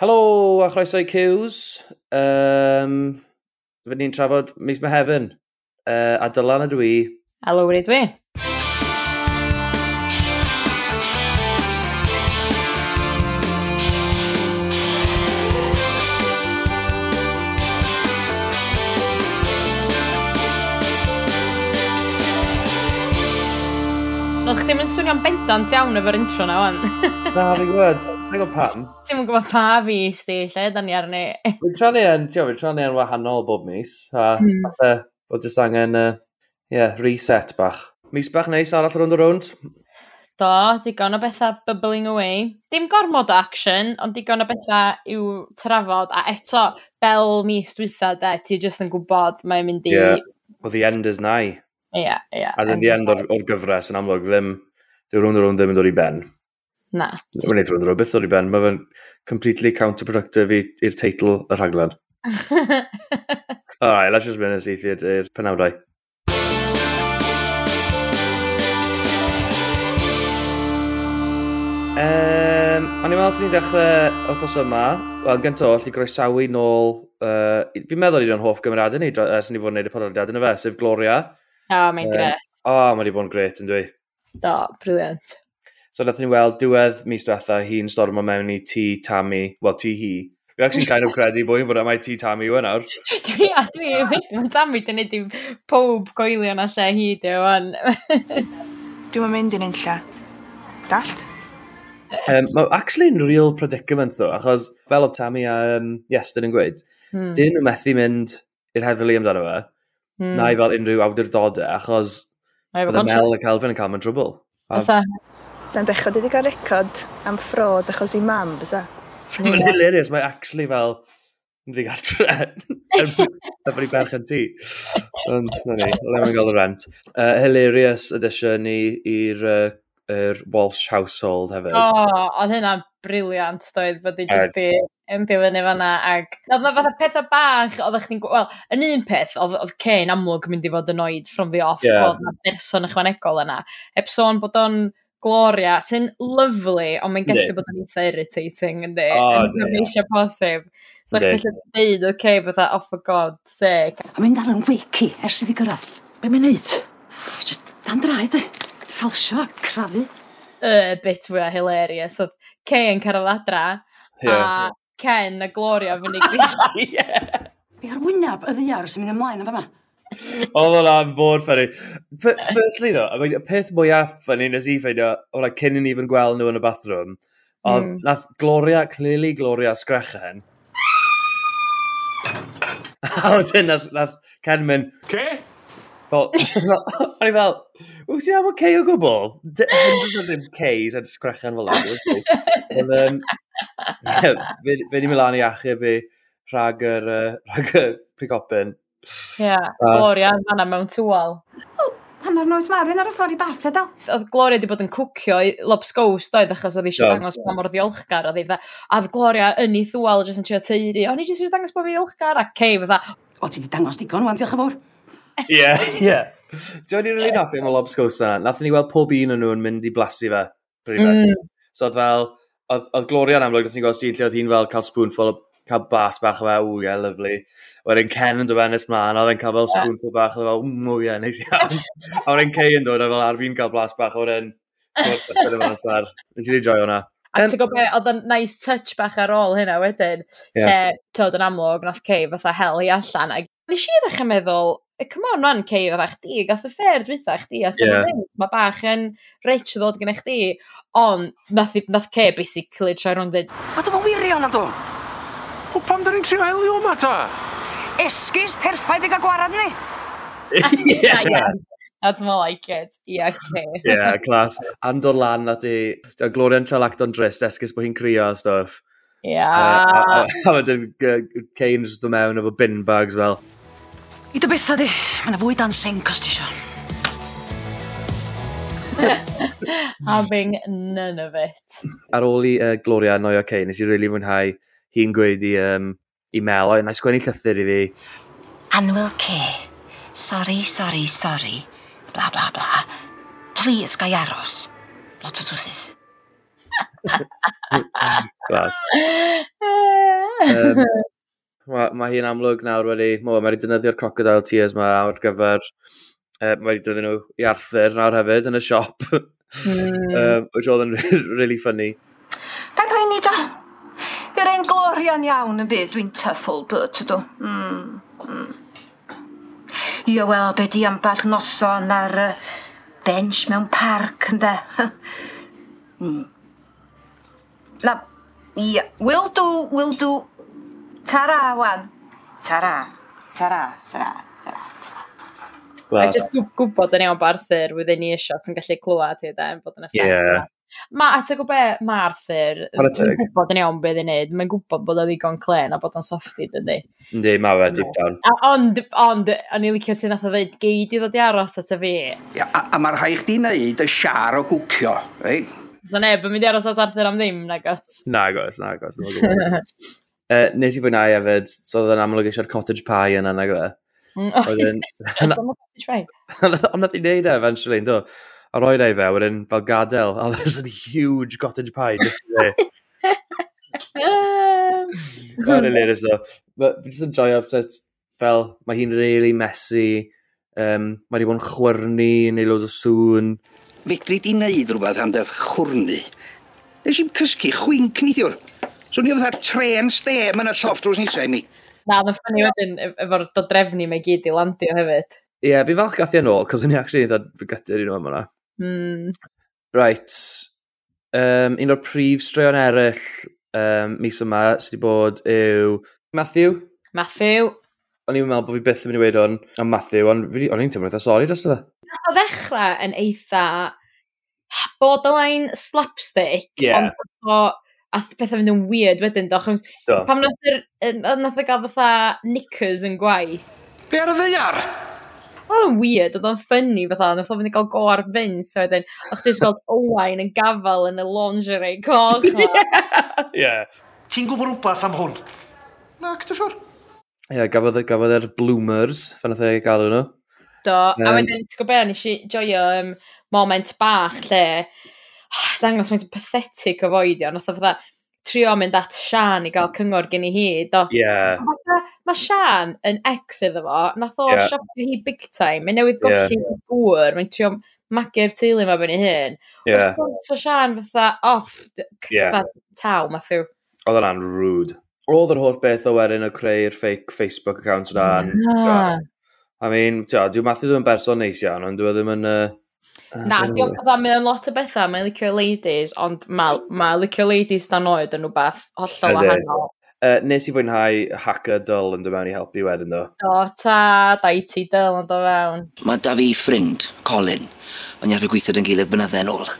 Helo a chroeso i Cews. Um, Fy ni'n trafod mis Mehefin. Uh, a Dylan ydw i. A Lowri dwi. swnio'n bendant iawn efo'r intro na wan. Na, fi gwybod, sa'n gwybod pam. Ti'n mwyn gwybod pa fi sti, lle, da ni arni. Fi'n tranu yn, ti'n fi'n tranu yn wahanol bob mis. A, mm. uh, o jyst angen, uh, yeah, reset bach. Mis bach neis arall rownd o rownd. Do, digon o bethau bubbling away. Dim gormod o action, ond digon o bethau i'w trafod. A eto, fel mis dwytha, de, ti jyst yn gwybod mae'n mynd i... Yeah. Well, the end is nigh. Ie, yeah, ie. Yeah, As in the end o'r, or gyfres yn amlwg ddim dyw rownd o rownd ddim yn dod i ben. Na. Mae'n neud rownd o rownd byth dod i ben. Mae fe'n completely counterproductive i'r teitl y rhaglen. Alright, let's just mynd yn syth i'r penawdau. Um, o'n i'n meddwl sy'n ni'n dechrau wythnos yma, wel gynto, allu groesawu nôl, uh, fi'n meddwl i'n hoff gymryd ni, uh, sy'n ni fod yn gwneud y podlediad yn y fe, sef Gloria. O, oh, mae'n uh, gret. O, oh, mae wedi bod yn gret yn dwi. Do, briliant. So nath ni weld diwedd mis diwetha hi'n stormo mewn i ti, Tammy, wel ti hi. Fi actually kind of credu bod hi'n bod mae ti Tammy yw e nawr. dwi, a dwi, mae Tammy dyn ni di pob coelio na lle hi di o'n. Dwi'n mynd i'n unlla. Dallt? Um, mae actually yn real predicament ddo, achos fel oedd Tammy a um, Iestyn yn gweud, hmm. dyn nhw methu mynd i'r heddlu amdano fe, hmm. na i fel unrhyw awdurdodau, achos Bydde Mel a Calvin yn cael mewn drwbl. Fysa. Sa'n bechod iddi gael record am ffrod achos i mam, bysa? So mae'n hilarious, mae actually fel, yn rhi gael tren. Yn fawr i berch yn ti. Ond, na ni, le mae'n gael y rent. Uh, hilarious addition i'r uh, er Walsh household hefyd. O, oh, oedd hynna'n briliant, doedd, bod i jyst i yn ymddiw fyny fanna. Ag... Oedd mae fatha pethau bach, oedd chdi'n... Wel, yn un peth, oedd, oedd Cain amlwg yn mynd i fod yn oed from the off, yeah. bod na berson ychwanegol yna. Heb sôn bod o'n Gloria, sy'n lyflu, ond mae'n gallu bod yn eitha irritating, yndi? Oh, yn eisiau posib. So eich gallu dweud, oce, okay, fatha oh, off a god, sec. A mynd ar yn wiki ers iddi gyrraedd. Be mae'n neud? Just dan draed, e. Falsio a crafu. Y bit fwy a hilarious oedd Kay yn cyrraedd adra, yeah. a Ken a Gloria fyny grisio. yeah. Fi ar wynaf y ddiar sy'n mynd ymlaen yn fyma. Oedd hwnna'n bod ffynnu. Firstly, ddo, I mean, y peth mwyaf ffynnu nes i ffeindio, oedd like, cyn i ni even gweld nhw yn y bathroom, oedd mm. nath Gloria, clearly Gloria sgrechen. a wedyn nath, nath Ken mynd, Okay, Fel, o'n i fel, wyt ti'n am o cei o gwbl? Hynny'n ddim ceis a disgrachan fel yna. Fe ni'n mynd lan i achub i rhag yr, rhag yr prigopyn. Ie, Gloria, fanna mewn tŵal. Hanner nos marwyn ar y ffordd i based o. Oedd Gloria wedi bod yn cwcio i Lobsgows doedd achos oedd eisiau dangos pa mor ddiolchgar oedd ei fe. A oedd Gloria yn ei thwal jyst yn trio teiri. O'n i jyst eisiau dangos bod fi ddiolchgar a Kay fe dda. O ti wedi dangos digon wan diolch yn fawr. Ie. Ie. Dwi'n ni'n rili'n hoffi am y lobsgows na. Nath ni weld pob un o'n nhw'n mynd i blasu fe. Mm. So oedd fel, oedd oedd Gloria yn amlwg, nath ni gweld sy'n lle oedd hi'n fel cael spoonful o cael bas bach o fe, ww, ie, lyflu. Wedyn Ken yn dod fe'n ysmlaen, oedd e'n cael fel spoonful bach oedd o fel, ww, ie, neis iawn. A wedyn Kay yn dod, a e fel ar fi'n cael blas bach, wedyn, wedyn amser. Nes i'n enjoy hwnna. A ti'n gwybod beth, oedd yn nice touch bach ar ôl hynna wedyn, yeah. lle, tyd yn amlwg, nath Kay fatha hel i allan, a nes i ddechrau meddwl, e, come on rwan, Cei, fydda chdi, gath y ffer dwytha chdi, a yeah. Mae bach yn rich ddod gen chdi, ond nath, nath Kay basically troi rhwng dweud, a dyma wirion adw! O, pam da ni'n trio helio yma ta? Esgus perffaith i gael gwarad ni! yeah. yeah. That's more like it. Yeah, okay. yeah, class. And o'r lan na ti, Gloria'n tra lacton drist, esgus bod hi'n crio a stuff. Yeah. Uh, a wedyn Cain's dod mewn efo bin bags fel. I dy betha di, ma' 'na fwy dan sinc os ti isio. Having none of it. Ar ôl i uh, Gloria noi o'r okay, nes i really fwynhau hi'n gweud i, um, i Mel, oedd na sgwennu llythyr i fi. Anwyl C. Sorry, sorry, sorry. Bla, bla, bla. Please, gai aros. Lot o twsys. Glas. um, Mae, ma hi'n amlwg nawr wedi, mo, mae wedi defnyddio'r crocodile tears ma ar gyfer, uh, mae wedi dod nhw i Arthur nawr hefyd yn y siop, mm. um, which oedd yn really funny. Pa poeni da. Fi'r ein glorian iawn yn byd, dwi'n tyffol byd, ydw. Mm. Mm. Ie, wel, be di amball noson ar uh, bench mewn parc, ynda. mm. Na, ie, yeah. will do, will do, Tara, wan. Tara, tara, tara, tara. Well, I just gwybod yn iawn bod Arthur ni eisiau sy'n gallu clywed hyd yn bod yn ysaf. Yeah. Ma, a ti'n gwybod mae Arthur, mae'n gwybod yn iawn beth i'n neud, mae'n gwybod bod o ddigon clen a bod o'n softi, dydy. Ynddi, mae fe, deep down. A, ond, ond, o'n i licio sy'n nath o ddweud, geid i ddod i aros at y fi. Ia, a, a mae'r rhai chdi wneud y siar o gwcio, ei? Right? Dda neb yn mynd i aros at Arthur am ddim, nagos. Nagos, nagos. Uh, nes i fwynhau hefyd, so oedd yn amlwg eisiau'r cottage pie yna nag oedd e. Ond nath i wneud e eventually, do. A roi rei fe, wedyn fel gadael, a there's a huge cottage pie just there. Mae'n hilarious ddo. But just yn joio upset. fel, mae hi'n really messy, um, mae wedi bod yn chwyrnu, neu loads o sŵn. Fedri di wneud rhywbeth am dy chwrnu? Nes i'n cysgu chwyn cnithiwr. Swn i fatha tren stem yn y lloft drws nisa i mi. Na, mae'n ffynnu wedyn e- efo'r dodrefni mae gyd i landio hefyd. Ie, yeah, fi falch gath i yn ôl, cos o'n i actually yn dod fy gyda'r un o'n yma. Mm. Right. Um, un o'r prif straeon eraill um, mis yma sydd wedi bod yw Matthew. Matthew. O'n i'n meddwl bod fi byth yn mynd i weid o'n am Matthew, ond o'n i'n teimlo eitha sori dros yna. Nath o ddechrau yn eitha borderline slapstick, yeah. ond o a pethau fynd yn weird wedyn, doch. Do. Pam nath yr, nath e y gael fatha knickers yn gwaith. Be ar y ddeiar? Oedd o'n weird, oedd o'n ffynnu fatha, nath o'n fynd i gael go ar fyns, so wedyn, o'ch ti'n gweld Owain yn gafel yn y lingerie coch. Ie. Ti'n gwybod rhywbeth am hwn? Na, gyda siwr. Ie, gafodd, gafodd er bloomers, fan oedd ei gael nhw. Do, um, a wedyn, ti'n gwybod, nes i joio um, moment bach lle, oh, dangos mae'n pathetic o foedio, nath o fydda trio mynd at Sian i gael cyngor gen i hi. Do. Yeah. Mae Sian yn ex iddo fo, nath o yeah. siopio hi big time, mae'n newydd golli yeah. gŵr, mae'n trio magu'r teulu yma mae fyny hyn. Yeah. So Sian fatha, off, yeah. taw, Matthew. Oedd yna'n rude. Oedd yr holl beth o wedyn o creu'r fake Facebook account yna. Yeah. I mean, diw, diw Matthew ddim yn berson neis iawn, ond dwi'n e ddim yn... Uh, Na, diolch o dda, mae lot o bethau, mae'n licio ladies, ond mae ma licio ladies dan oed yn rhywbeth hollol wahanol. Uh, nes i fwynhau hacker dyl yn dod mewn i helpu wedyn ddo. O, ta, da i ti dyl yn dod mewn. Mae da fi ffrind, Colin, ond i gweithio yn gilydd bynydden ôl.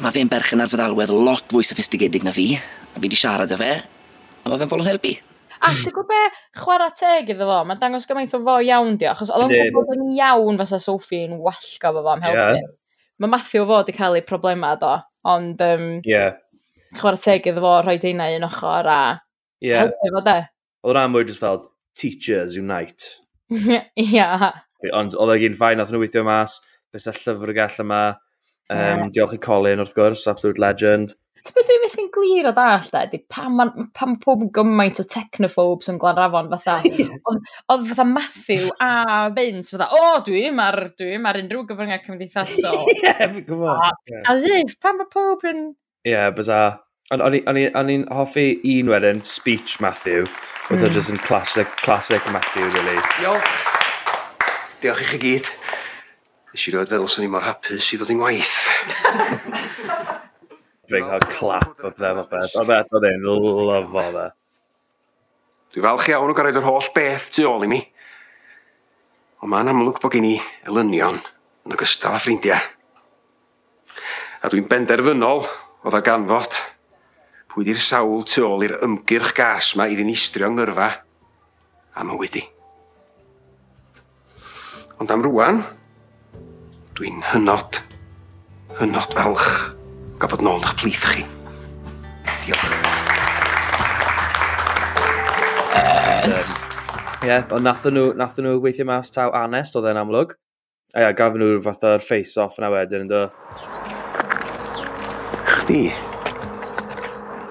Mae fe'n berchen ar feddalwedd lot fwy soffistigedig na fi, a fi di siarad â fe, a mae fe'n fol yn helpu. A ti'n gwybod be, chwarae teg iddo fo, mae'n dangos gymaint o fo iawn di, achos oedd o'n gwybod yn iawn fasa Sophie yn wallgo fo fo am helpu. Yeah. Mae Matthew fo wedi cael ei problemau do, ond um, yeah. chwarae teg iddo fo, rhoi deina un ochr a yeah. helpu fo de. Oedd rhan mwy just fel, teachers unite. Ia. yeah. Ond oedd e'n ffain, nath nhw weithio mas, beth y llyfrgell yma. Um, yeah. Diolch i Colin, wrth gwrs, absolute legend. Ti'n byd dwi'n methu'n glir o dall, da, pam, man, pam pob gymaint o technophobes yn Glanrafon, fatha, oedd fatha Matthew a Vince, fatha, o, oh, dwi yma'r, dwi yma'r unrhyw gyfryngau cymdeithasol. Ie, fi'n gwybod. As if, pam mae pob yn... Ie, yeah, bizarre. Ond o'n i'n hoffi un wedyn, speech Matthew, oedd mm. just yn classic, classic Matthew, really. Yo! Diolch i chi gyd. Nes i roed feddwl swn i mor hapus i ddod i'n waith. big hug clap o fe, o fe. O fe, o fe'n lyfo fe. Dwi'n falch iawn o gyrraedd yr holl beth tu ôl i mi. Ond mae'n amlwg bod gen i elynion yn ogystal â ffrindiau. A dwi'n benderfynol oedd a ganfod pwy di'r sawl tu ôl i'r ymgyrch gas ma i ddinistrio ngyrfa am hywydi. Ond am rwan, dwi'n hynod, hynod falch. Gafod nôl eich plith chi. Diolch. Ie, yeah, ond nathon nhw, nathon nhw gweithio mas taw anest oedd e'n amlwg. A ia, gafon nhw fath o'r face-off yna wedyn, ynddo. Chdi?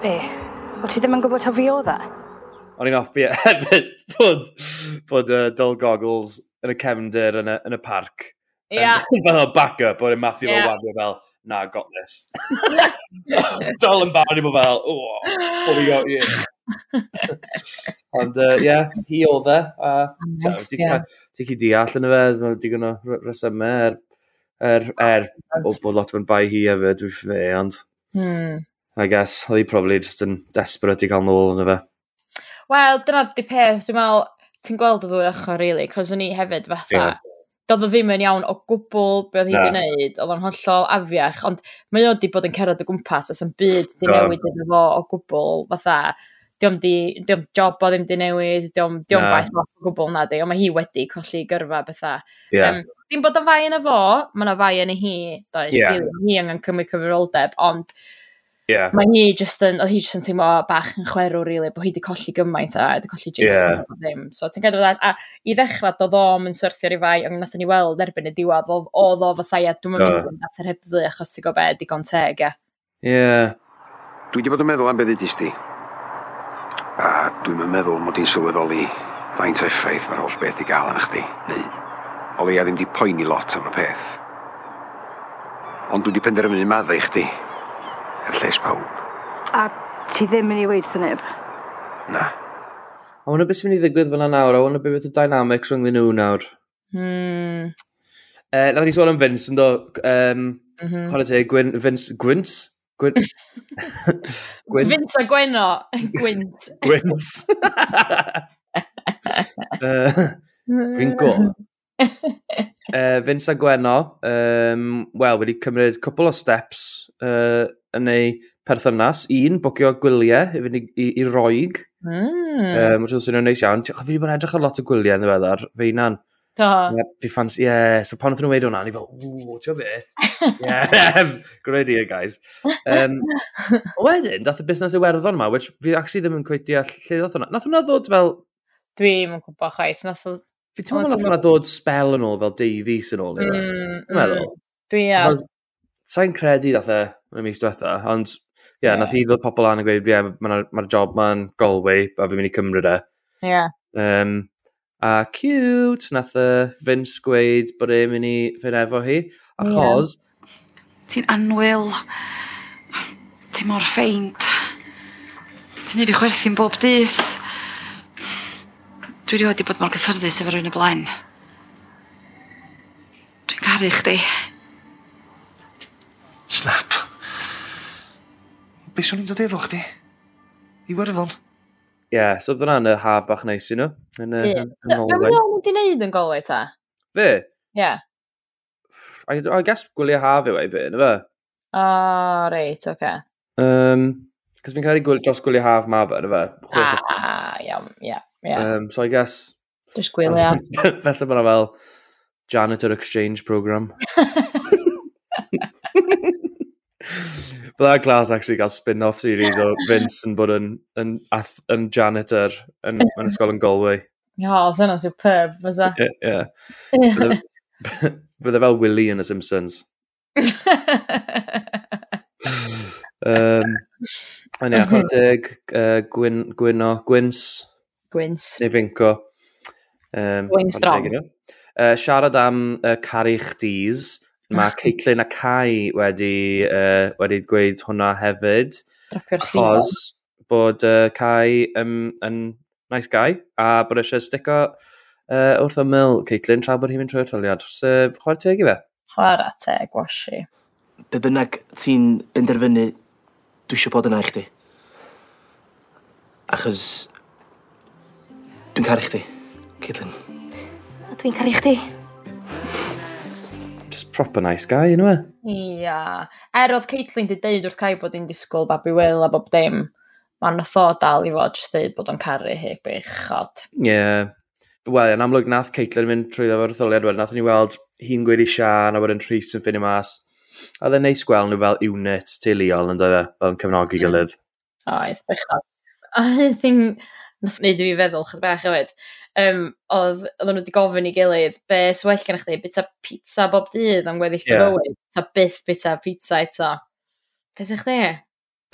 Be? O ti ddim yn gwybod o fi o dda? E? O'n i'n offi e hefyd bod, bod uh, dull goggles yn y cefndir yn y, yn y parc. Ia. Yeah. Fel back-up, o'n Matthew mathu yeah. fel fel, na, got this. Dol yn barod i mo fel, oh, what we got here? Ond, uh, yeah, hi o dde. Uh, nice, yeah. Ti'n chi deall yn y fe, mae'n digon o resymau er, er, er o bod lot o'n bai hi hefyd, dwi'n fe, ond... Hmm. I guess, oedd hi probably just yn desperate i cael nôl yn y fe. Wel, dyna di peth, dwi'n meddwl, ti'n gweld y ddwy ochr, really, cos o'n i hefyd fatha, yeah doedd o ddim yn iawn o gwbl be oedd hi wedi wneud, oedd o'n hollol afiach, ond mae o wedi bod yn cerdded o gwmpas, os yn byd di newid iddo fo o gwbl, fatha, diom, di, diom job o ddim di newid, diom, diom yeah. gwaith o gwbl na di, ond mae hi wedi colli gyrfa bethau. Yeah. Um, dim bod yn fai yn y fo, mae yna fai yn y hi, does, yeah. hi, hi angen cymryd cyfrifoldeb, ond Yeah. Mae hi just yn, oedd hi just yn teimlo bach yn chwerw, really, bod hi wedi colli gymaint a wedi colli Jason yeah. ddim. So, ti'n gadw dda, a i ddechrau, doedd o'm yn syrthio i fai, ond nathon ni weld erbyn y diwad, oedd o fatha, ia, dwi'n mynd yn at yr hebddu, achos ti'n gobe, digon teg, ia. Ie. Dwi wedi bod yn meddwl am beth ydych ti. A dwi'n meddwl mod i'n sylweddoli faint o effaith mae'r holl beth i gael yn chdi, neu o leia ddim di poeni lot am y peth. Ond dwi wedi penderfynu maddau i chdi, yn lles pawb. A ti ddim yn ei weithio neb? Na. A wna beth sy'n mynd i ddigwydd fyna nawr, a wna beth y dynamics rhwng nhw nawr. Hmm. Uh, Nawr ni sôn am Vince, ynddo, um, mm -hmm. Conor te, Gwyn, Vince, Gwyns? Gwyn... Gwyn... Vince a Gweno. Gwynt. Gwyns. uh, eh, Gwyngo. uh, Vince a Gweno, um, wel, wedi cymryd cwpl o steps uh, yn ei perthynas. Un, bocio gwyliau i fynd i, i, i roig. Mm. Um, Mae'n swnio'n neis iawn. Ti'n fi wedi bod yn edrych ar lot o gwyliau yn ddiweddar, fe unan. Do. Yeah, fi ffans, ie. Yeah. So pan oedd nhw'n weid hwnna, ni fel, ww, ti'n fe? yeah, great idea, guys. Um, wedyn, dath y busnes Iwerddon yma, which fi actually ddim yn cweithio lle ddoth hwnna. Nath hwnna ddod fel... Dwi'n yn gwybod chwaith, nath Fi ti'n meddwl oedd ddod spel yn ôl fel Davies yn ôl i'r mm, meddwl. Mm. Dwi ia. Sa'n credu dath e yn y mis diwetha, ond ie, yeah, nath i ddod pobl an yn gweud, ie, yeah, mae'r ma job ma'n Galway, a fi'n mynd i Cymru de. Ie. Yeah. Um, a cute, nath y Vince gweud bod e'n mynd i fynd efo hi, achos... Yeah. Ti'n anwyl, ti'n mor ffeint, ti'n ei fi chwerthu'n bob dydd. Dwi rioed di bod mor gyffyrddus efo rhywun y blaen. Dwi'n caru chdi. Snap. Be swn i'n dod efo chdi? I werddon? Ie, yeah, so dyna y haf bach neis i nhw. Yn y yeah. Norway. Be nhw'n di wneud yn golwyd ta? Fe? Ie. Yeah. I, I guess gwylio haf yw ei fe, yna fe? O, oh, reit, oce. Okay. Um, Cos fi'n cael ei gwyl, dros gwylio haf ma fe, yna fe? Ah, iawn, ia. Yeah. Um, so I guess... Just gwylio. Felly mae'n fel janitor exchange program. But glas class actually got spin-off series o Vince yn bod yn, yn, yn janitor yn, yn ysgol yn Galway. Ia, yeah, os yna superb, fysa. Ie. Fydde fel Willy yn y Simpsons. um, Yn iach, deg, uh, Gwyn, Gwyno, Gwyns, Gwyns. Neu Finco. Um, Wayne Strong. Uh, siarad am uh, caru chdi's, mae Ceitlin a Cai wedi, uh, wedi gweud hwnna hefyd. Dropio'r Achos bod uh, Cai um, yn nice guy a bod eisiau stico uh, wrth ymyl Caitlin tra bod hi'n mynd trwy'r troliad. So, chwarae teg i fe? Chwarae teg, washi. Be bynnag ti'n benderfynu, dwi eisiau bod yna i chdi. Achos Dwi'n caru chdi, Caitlin. A dwi'n caru chdi. Just proper nice guy, yna you? E? Ia. Er oedd Caitlin di deud wrth Cai bod hi'n disgwyl babi Will a bob dim, mae'n nath o dal i fod jyst deud bod o'n caru hi bechod. Ie. Yeah. Wel, yn amlwg nath Caitlin mynd trwy ddefo'r tholiad wedyn, nath ni weld hi'n gweud i Sian a wedyn Rhys yn ffynnu mas. A dde'n neis gweld nhw fel unit teuluol yn dweud e? fel yn cefnogi gilydd. Oedd, bechod. A hyn thing nath wneud i fi feddwl chyd bach hefyd, um, oedd, oedd nhw wedi gofyn i gilydd, be swell gen i chdi, bita pizza bob dydd am gweddill yeah. bywyd, ta byth bita pizza eto. Be sy'ch chdi?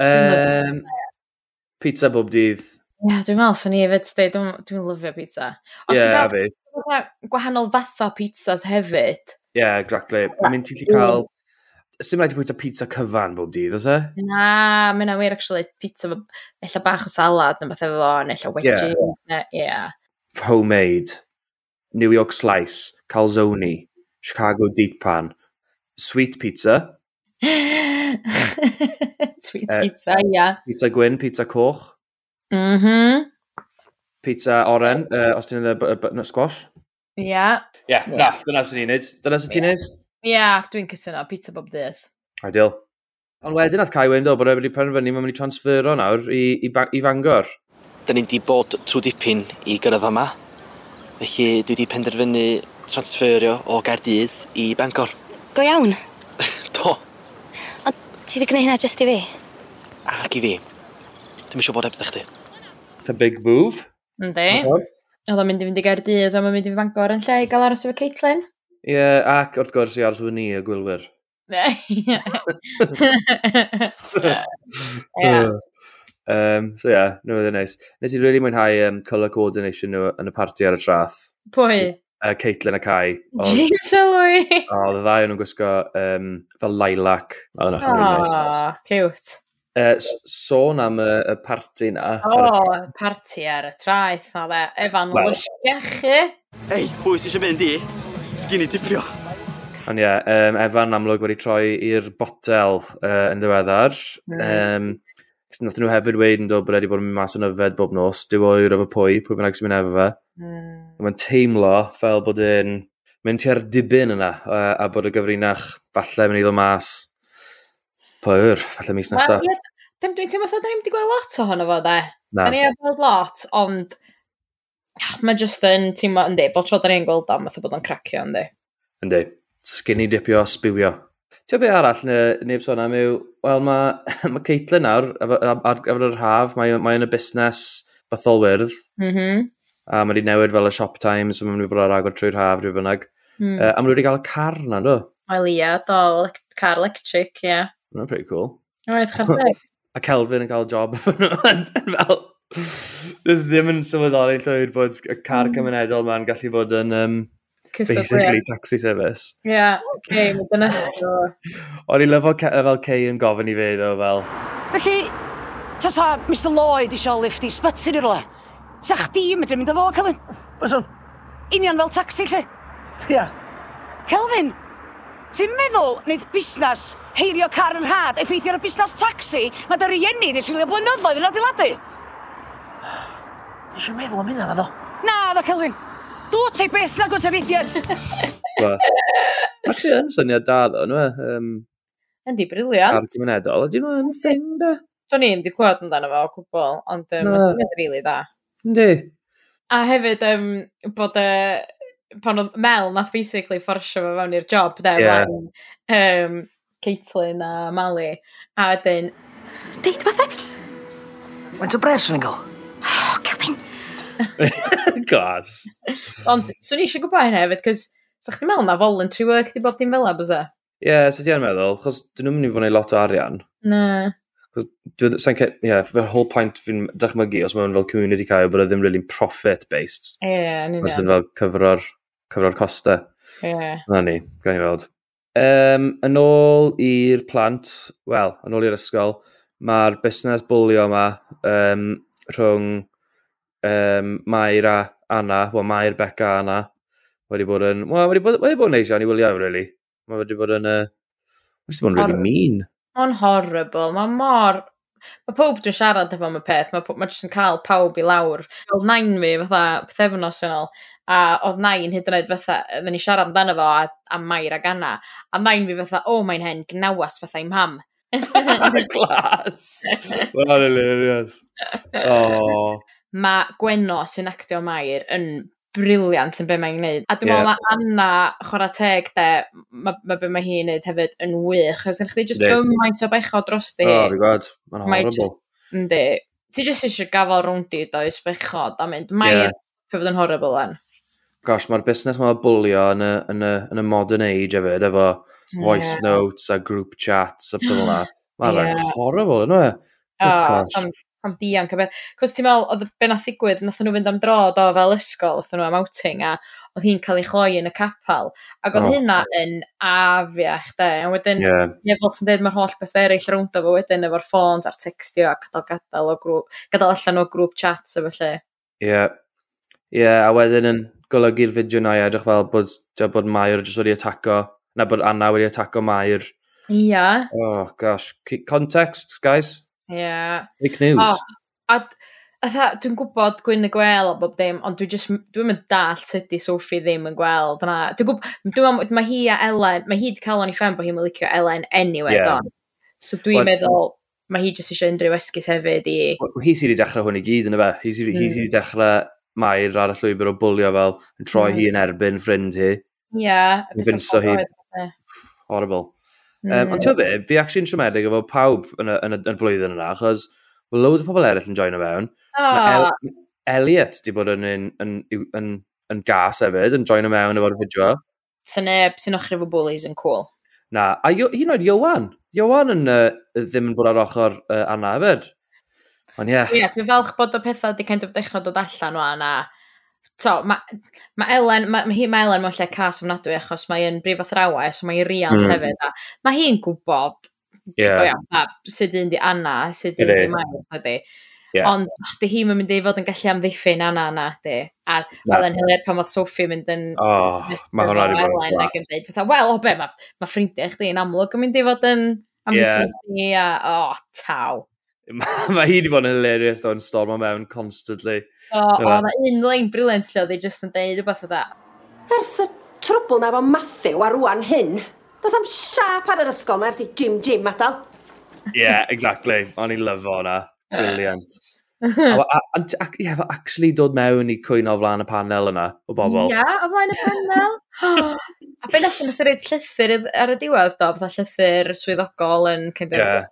Um, pizza bob dydd. Ie, yeah, dwi'n meddwl, swn i hefyd, dwi'n dwi lyfio pizza. Os yeah, ti'n cael gwahanol fatha pizzas hefyd. Ie, yeah, exactly. I mean, ti'n cael Sym rhaid i bwyta pizza cyfan bob dydd, oes e? Na, mae'n awyr, actually, pizza, ella bach o salad, neu bethau fo, neu ella wedgie, yeah. yeah. Homemade, New York Slice, Calzone, Chicago Deep Pan, Sweet Pizza. sweet uh, Pizza, ia. Yeah. Pizza Gwyn, Pizza Coch. Mhm. Pizza Oren, uh, os ti'n yna squash. Ia. Yeah. Ia, yeah, yeah. na, dyna sy'n ni'n neud. Dyna sy'n ti'n neud? yeah, dwi'n cytuno, pizza bob dydd. Ideal. Ond wedyn nath Kai Wendo bod e wedi penderfynu mae'n mynd i transfero nawr i, i, i Fangor. Da ni wedi bod trwy dipyn i gyrraedd yma. Felly dwi wedi penderfynu transferio o Gaerdydd i Bangor. Go iawn? Do. Ond ti wedi gwneud hynna jyst i fi? Ac i fi. Dwi'n siŵr bod ebydda chdi. It's a big move. Yndi. Oedd o'n mynd i fynd i Gaerdydd, oedd o'n mynd i Fangor yn lle i gael aros efo Caitlin. Ie, yeah, ac wrth gwrs i ars fy ni y gwylwyr. yeah. Um, so ie, yeah, nhw oedd yn neis. Nes i really mwynhau um, colour coordination nhw yn y parti ar y trath. Pwy? Uh, Caitlin a Kai. James Owen! O, oedd y ddau nhw'n gwisgo um, fel lilac. O, oh, nice. cute. Uh, sôn am y, y parti na. O, oh, parti ar y traeth, na dde. Efan, well. lwysgech chi. Hei, pwy sy'n mynd i? Sgyn i dipio. Ond ie, yeah, um, Efan amlwg wedi troi i'r botel uh, yn ddiweddar. Mm. Um, Nathyn nhw hefyd weid yn dod bod e wedi bod yn mas yn yfed bob nos. Dyw oer efo pwy, pwy bynnag sy'n mynd efo fe. Mm. Mae'n teimlo fel bod yn mynd tua'r dibyn yna uh, a bod y gyfrinach falle mynd i ddod mas pwyr, falle mis nesaf. Well, yeah, dwi'n teimlo fod da ni'n mynd i gweld lot ohono fo, de. Na. Da ni wedi gweld lot, ond Ah, mae just yn teimlo, yndi, bod tro da ni'n gweld am, fatha bod o'n cracio, yndi. Yndi, skinny dipio a sbywio. Ti'n be arall ne, neb sôn am yw, wel mae ma Caitlin nawr, ar gyfer yr haf, mae, mae yn y busnes bytholwyrdd. Mm -hmm. A mae wedi newid fel y shop times, so mae'n mynd i fod ar agor trwy'r haf, rhyw bynnag. Mm. Uh, a mae wedi cael y car na, do? Wel ia, do, car electric, ie. Yeah. That's pretty cool. Oedd, chaseg. a Kelvin yn cael job yn fel Does ddim yn sylweddoli llwyr bod y car mm. cymunedol ma'n gallu bod yn um, basically taxi service. Ie, yeah, okay, mae dyna. O'n i lyfo fel Kay yn gofyn i fe, ddo, fel... Felly, tasa Mr Lloyd isio lift i sbyty i'r le. Sa chdi yn medru mynd â fo, Calvin? Byswn. Union fel taxi, lle? Ie. Yeah. Calvin, ti'n meddwl wneud busnes heirio car yn rhad effeithio ar y busnes taxi mae dy rieni ddysgilio blynyddoedd yn adeiladu? Nesh i'm meddwl am hynna ddo. Na, ddo, Celwyn. Dw ti beth na gwrs yr idiot. Ac yn syniad da ddo, nhw e. Um, Yndi, briliant. Ar gymunedol, ydy nhw yn thing da. Do'n i di clywed amdano fo o gwbl, ond um, mae'n syniad rili really da. Yndi. A hefyd, um, bod e, pan oedd Mel nath basically fforsio fo fewn i'r job, de, yeah. um, Caitlin a Mali, a wedyn... Deud beth eps? Went o bres yn gael? Oh, Glas. Ond, swn i eisiau gwybod hynny hefyd, cos sa ti'n meddwl na voluntary work di bob dim fel abos e? Ie, yeah, sy'n ti'n meddwl, chos dyn nhw'n mynd i fod yn lot o arian. Na. Sa'n cael, ie, yeah, fe'r whole point fi'n dychmygu os mae'n fel community cael bod e ddim really profit-based. Ie, yeah, yn union. fel cyfro'r, cyfro'r costau. Ie. Yeah. Na ni, gan i weld. Um, yn ôl i'r plant, wel, yn ôl i'r ysgol, mae'r busnes bwlio yma um, rhwng um, Mair a Anna, wel Mair, Becca a Anna, wedi bod yn, wel, wedi bod, wedi bod yn neis iawn i wylio, really. Mae wedi bod yn, uh, wedi bod yn really mean. Mae'n horrible, mae'n mor, mae pob dwi'n siarad efo am y peth, mae ma, jyst yn cael pawb i lawr. Fel nain fi, fatha, pethefnos yn ôl, a oedd nain hyd yn oed fatha, fydden ni siarad amdano fo a, a Mair ag Anna, a nain fi fatha, o, oh, mae'n hen gnawas fatha i mam. Glas! Wel, yes. Oh mae Gwenno sy'n actio Mair yn briliant yn be mae'n gwneud. A dwi'n yeah. meddwl mae Anna, chwarae teg de, mae ma be mae hi'n gwneud hefyd yn wych. Os ydych chi just yeah. gymaint o bechod dros di. Oh, fi gwad. Mae'n horrible. Yndi. Ti just eisiau gafel gafael rwndi does bechod a mynd. Mae'r yeah. fod yn horrible yn. Gosh, mae'r busnes mae'n bwlio yn y, yn, y, yn y modern age hefyd, efo yeah. voice notes a group chats a pwyl yna. Mae'n yeah. horrible, yno e? Oh, am dianc a beth. Cos ti'n meddwl, oedd be nath ddigwydd, nath nhw fynd am dro do fel ysgol, oedd nhw am outing, a oedd hi'n cael ei chloi yn y capel. Ac oedd oh. hynna yn afiach, de. A wedyn, yeah. ie, fel ti'n dweud, mae'r holl beth eraill rownd o fo wedyn, efo'r ffôns a'r textio a gadael gadael o grŵp, gadael allan o grŵp chat, efo lle. Ie. Yeah. Ie, yeah, a wedyn yn golygu'r fideo na i edrych fel bod, bod Mair jyst wedi ataco, na bod Anna wedi ataco Mair. Ia. Yeah. Oh, gosh. Context, guys. Yeah. Fake news. Oh, a Atha, dwi'n gwybod gwyn y gwel o bob dim, ond dwi'n just, dwi'n mynd dall sut di Sophie ddim yn gweld. Na, dwi'n gwybod, dwi'n meddwl, mae hi a Ellen, mae hi wedi cael o'n i ffen bod hi'n licio Ellen anyway, yeah. don. So dwi'n well, meddwl, mae hi just eisiau unrhyw esgus hefyd i... Hi sydd wedi dechrau hwn i gyd, yn y fe. Hi sydd mm. wedi dechrau Mair ar y llwybr o bwlio fel, yn troi mm. hi yn erbyn ffrind hi. Ie. Yeah, Yn hi. Horrible. Mm. Um, ond ti'n be, fi actually'n siomedig efo pawb yn y, yn y, yn y blwyddyn yna, achos mae loads o pobl eraill yn join o fewn. Oh. Mae El Elliot di bod yn, yn, yn, yn, yn gas hefyd, yn join o mewn efo'r fideo. Sy'n neb sy'n ochr efo bullies yn cool. Na, a hyn oed Iowan. Iowan yn, uh, ddim yn bod ar ochr uh, anna hefyd. Ond ie. Yeah. Ie, yeah, dwi'n falch bod o pethau wedi kind of dechrau dod allan o anna so, mae ma Elen, mae ma hi mae Elen mewn lle cas ofnadwy achos mae hi'n brif athrawa, so mae hmm. hi'n riant mm. hefyd. A mae hi'n gwybod yeah. o ia, a, sut un di Anna, sut un di Mael, ydy. Yeah. Ond oh, di hi'n mynd i fod yn gallu amddiffyn Anna yna, di. A fel yn hyler pan oedd Sophie mynd yn... Oh, mae hwnna wedi bod yn glas. Wel, o be, mae ma ffrindiau chdi yn amlwg yn mynd i fod yn amddiffyn yeah. ni, a, o, oh, taw. mae hi wedi bod yn hilarious, though, yn storm mewn constantly. O, o, mae un lein briliant lle oedd ei just yn deud rhywbeth o dda. Ers y trwbl na fo Matthew a rwan hyn, does am siap ar yr ysgol mae ers i Jim Jim adal. yeah, exactly. O'n i lyfo hwnna. Brilliant. ac, ie, actually dod mewn i cwyno o flaen y panel yna, o bobl. Ie, o flaen y panel. a be nath yn ystod llythyr ar y diwedd, do, fatha llythyr swyddogol yn kind yeah.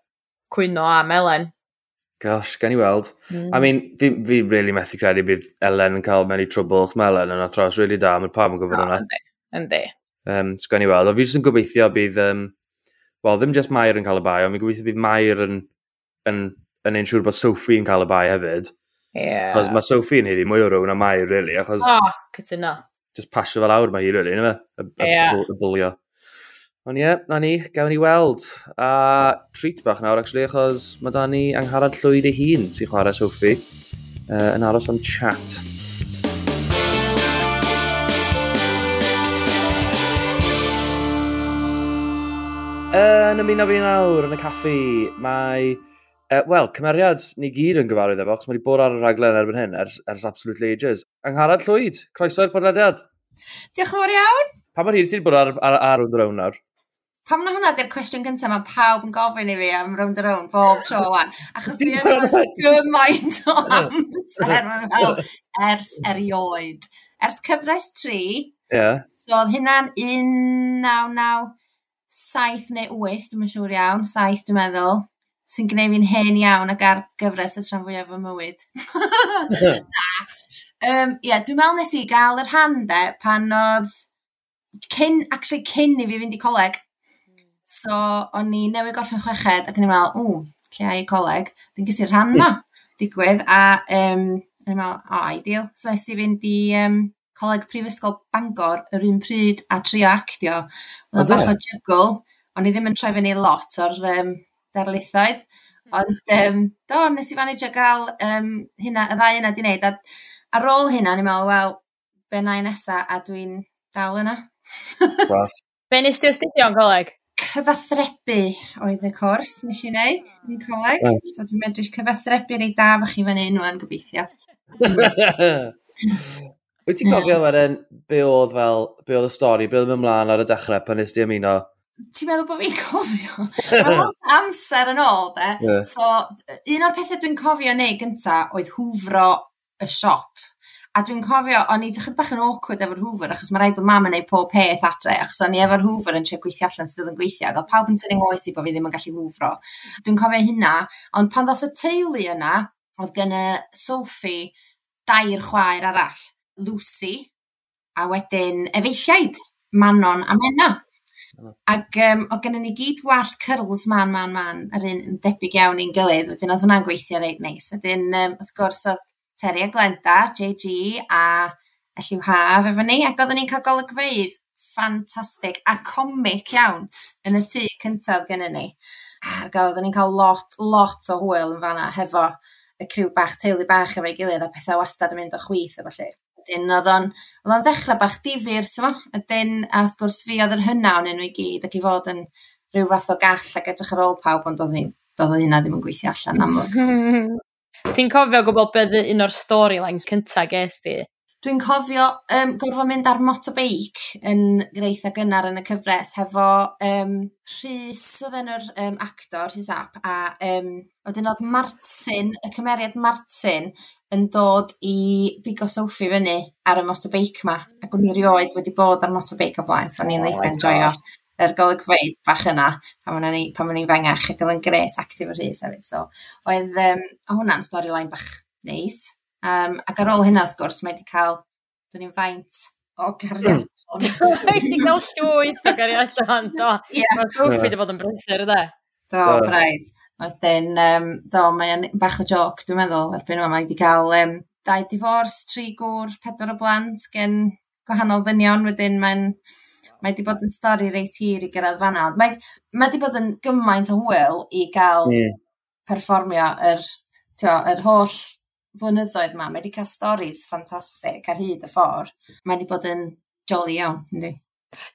cwyno a melen. Gosh, gen i weld. Mm. I hmm. mean, fi, fi really methu credu bydd Ellen yn cael mewn i trwbl. chma Ellen yn athros really da, mae'r pawb yn gwybod hwnna. Yndi, yndi. Um, so gen i weld. O fi jyst yn gobeithio bydd, um, wel, ddim just Mair yn cael y bai, ond fi'n gobeithio bydd Mair yn, yn, yn ein siŵr bod Sophie yn cael y bai hefyd. Ie. Yeah. Chos mae Sophie yn heddi mwy o rhywun a Mair, really. Achos, oh, cytuno. Just pasio fel awr mae hi, really, yna fe? Y, y, y, y, y, y, Ond ie, na ni, gawn ni weld. A treat bach nawr, actually, achos mae da ni angharad llwyd ei hun sy'n chwarae Sophie uh, yn aros am chat. Yn ymuno fi nawr yn y caffi, mae... Uh, Wel, cymeriad ni gyd yn gyfarwydd efo, achos mae wedi bod ar y raglen erbyn hyn ers, ers Absolute Ages. Angharad Llwyd, croeso i'r podlediad. Diolch yn fawr iawn. Pa mor hir ti wedi bod ar, ar, ar hwn nawr? Pam na hwnna di'r cwestiwn gyntaf mae pawb yn gofyn i fi am round a round bob tro wan. Achos dwi yn rhoi gymaint o amser fel ers erioed. Ers cyfres tri yeah. so oedd hynna'n 1997 neu 8, dwi'n yn siŵr iawn, 7 dwi'n meddwl, sy'n gwneud fi'n hen iawn ag ar gyfres y tran fwyaf fy mywyd. um, yeah, dwi'n meddwl nes i gael yr hand pan oedd cyn, actually cyn i fi fynd i coleg, So, o'n i newydd gorffen chweched ac o'n i'n meddwl, ww, lle i coleg. Dwi'n gysi rhan ma digwydd a um, o'n i'n meddwl, o, oh, ideal. So, nes i fynd i um, coleg prifysgol Bangor yr un pryd a trio actio. Oedd o'n bach o jygl. O'n i ddim yn troi fyny lot o'r um, darlithoedd. Hmm. Ond, um, do, nes i fannu gael um, hynna, y ddau yna di wneud. A ar ôl hynna, o'n i'n meddwl, wel, be na i nesa, a dwi'n dal yna. be nes ti astudio yn goleg? cyfathrebu oedd y cwrs nes i wneud yn coleg. Right. So dwi'n medrus cyfathrebu rei da fach i fan hyn o'n gobeithio. Wyt ti'n cofio fel yn be oedd fel, be oedd y stori, be oedd ymlaen ar y dechrau pan nes di ymuno? Ti'n meddwl bod fi'n cofio? Mae lot amser yn ôl, de. Yeah. So, un o'r pethau dwi'n cofio neu gynta oedd hwfro y siop A dwi'n cofio, o'n i ddechrau bach yn awkward efo'r hoover, achos mae rhaid bod mam yn neud pob peth adre, achos o'n i efo'r hoover yn trio gweithio allan sydd yn gweithio, ac oedd pawb yn tynnu oes i bod fi ddim yn gallu hwfro. Dwi'n cofio hynna, ond pan ddoth y teulu yna, oedd gen y Sophie dair chwaer arall, Lucy, a wedyn efeilliaid, Manon a Menna. Ac um, o gennym ni gyd wallt curls man, man, man, yr un yn debyg iawn i'n gilydd, wedyn oedd hwnna'n gweithio reit neis. Wedyn, um, wrth gwrs, oedd Terry a Glenda, JG a y lliw haf efo ni, ac oedden ni'n cael golygfeidd ffantastig a comic iawn yn y tŷ cyntaf gennym ni. Ac oedden ni'n cael lot, lot o hwyl yn fanna hefo y criw bach, teulu bach efo'i gilydd a pethau wastad yn mynd o chwith efo lle. Wedyn oedd o'n, oedd o'n ddechrau bach difyr, sy'n fo? Ydyn, a wrth gwrs fi oedd yr hynna o'n enw i gyd ac i fod yn rhyw fath o gall ac edrych ar ôl pawb, ond oedd hynna ddim yn gweithio allan amlwg. Ti'n cofio gwybod beth un o'r storylines cyntaf ges di? Dwi'n cofio um, gorfod mynd ar motobeic yn greitha gynnar yn y cyfres hefo um, Rhys oedd enw'r um, actor, Rhys Ap, a um, wedyn oedd Martin, y cymeriad Martin, yn dod i bigo Sophie fyny ar y motobeic ma. Ac o'n i rioed wedi bod ar motobeic o blaen, so o'n i'n oh eitha enjoio yr golygfeydd bach yna pan o'n i, pan o'n i'n fengach ac oedd yn gres actif y rhys hefyd. So, oedd um, hwnna'n storyline bach neis. Um, ac ar ôl hynna, wrth gwrs, mae wedi cael, dwi'n ni'n faint o gariad. Hmm. Mae wedi cael llwyth o gariad o han, do. Mae'r rhywbeth wedi bod yn brysur, yda. Do, braidd. Wedyn, um, do, mae'n bach o joc, dwi'n meddwl, erbyn yma. Mae wedi cael um, dau divorce, tri gŵr, pedwar o blant, gen gwahanol ddynion, wedyn mae'n Mae wedi bod yn stori reit hir i gyrraedd fanna, ond mae, mae wedi bod yn gymaint o hwyl i gael mm. perfformio yr, tio, yr holl flynyddoedd yma. Mae wedi cael storys ffantastig ar hyd y ffordd. Mae wedi bod yn jolly iawn, ynddi?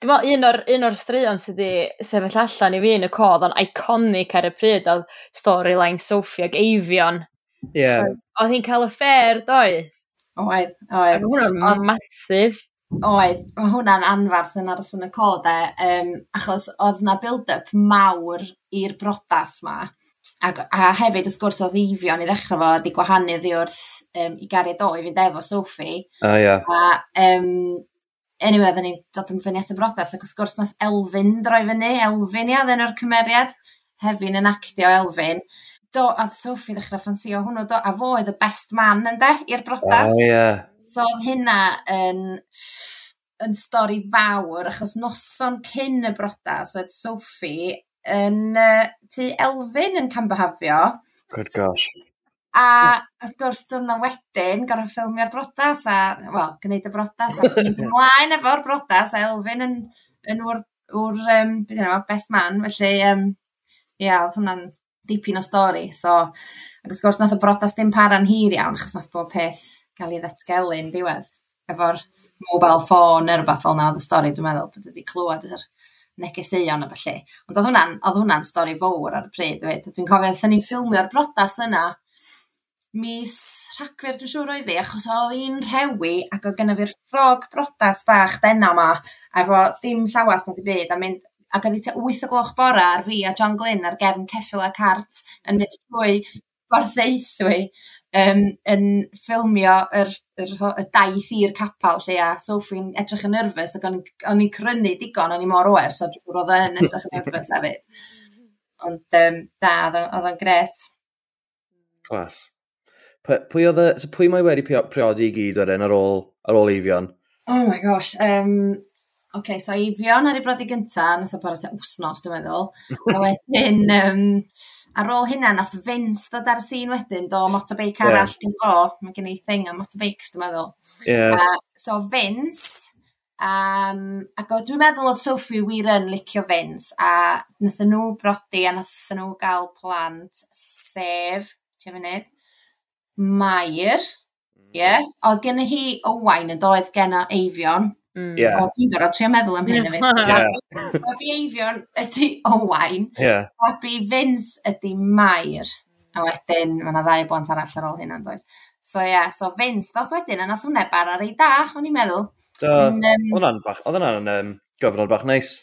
Dwi'n meddwl, un o'r, un o'r straeon sydd wedi sefyll allan i fi yn y codd o'n iconic ar y pryd oedd storyline Sophie ag Avion. Ie. Yeah. Oedd hi'n cael y ffer, doedd? Oedd, oedd. Oedd hwnna'n masif. Oedd, mae hwnna'n anfarth yn aros yn y cod e, um, achos oedd na build-up mawr i'r brodas ma. A, a hefyd wrth gwrs oedd Eifion i ddechrau fo wedi gwahanu ddi wrth um, i gariad o i fynd efo Sophie. Ah, yeah. A um, anyway, oedden ni'n dod yn fyny at y brodas ac wrth gwrs nath Elfyn droi fyny, Elfyn ia, ddyn o'r cymeriad, hefyn yn actio Elfyn do, a Sophie ddechrau ffansio hwnnw, do, a fo oedd y best man ynde, i'r brodas. Oh, yeah. So oedd hynna yn, yn stori fawr, achos noson cyn y brodas oedd Sophie yn uh, tu Elfyn yn Cambahafio. Good gosh. A wrth gwrs dwi'n wedyn, gorau ffilmio'r brodas a, wel, gwneud y brodas a gwneud ymlaen efo'r brodas a Elfyn yn, yn wr, wr um, beth yna, best man, felly, um, ia, oedd hwnna'n dipyn o stori. So, ac wrth gwrs, nath y brodas dim para'n hir iawn, achos nath bod peth gael ei ddatgelu'n diwedd. Efo'r mobile phone neu rhywbeth fel na oedd y stori, dwi'n meddwl bod wedi clywed yr negeseuon a felly. Ond oedd hwnna'n, oedd hwnna'n stori fawr ar y pryd. Dwi'n cofio, ddyn ni'n ffilmio'r brodas yna mis rhagfyr dwi'n siŵr oedd hi, achos oedd hi'n rhewi ac oedd gennyf fi'r ffrog brodas bach denna yma efo dim llawas na di byd a mynd ac oedd hi tua 8 o gloch bora ar fi a John Glyn ar gefn ceffil a cart yn mynd trwy gwarddeuthwy um, yn ffilmio yr, yr, y daith i'r capal lle a Sophie'n edrych yn nerfus ac o'n i'n crynu digon, o'n i mor oer, so dwi'n roedd yn edrych yn nerfus hefyd. Ond um, da, oedd o'n gret. Clas. Pwy oedd y... So pwy mae wedi priodi i gyd wedyn ar ôl, ar ôl eifion? Oh my gosh. Um, okay, so Eifion ar ei brodi gynta, nath o bara wsnos, dwi'n meddwl. a wedyn, um, ar ôl hynna, nath Vince ddod ar y sîn wedyn, do motorbike yeah. arall gen fo, mae gen i thing am motorbikes, dwi'n meddwl. Yeah. Uh, so Vince, Um, ac o, dwi'n meddwl oedd Sophie wir yn licio Vince a nath nhw brodi a nath nhw gael plant sef, ti'n mynd, Mair, mm. ie, yeah. oedd gen hi Owain yn doedd gen o Eifion, Mm. Yeah. O, dwi'n gorfod trio meddwl am hyn hefyd. Yeah. Babi Eifion ydy Owain. Yeah. Babi Vince ydy Mair. A wedyn, mae yna ddau blant arall ar ôl hyn does. So ie, yeah, so Vince ddoth wedyn, a nath hwnna bar ar ei da, o'n i'n meddwl. Um, Oedd hwnna'n um, gyfnod bach neis.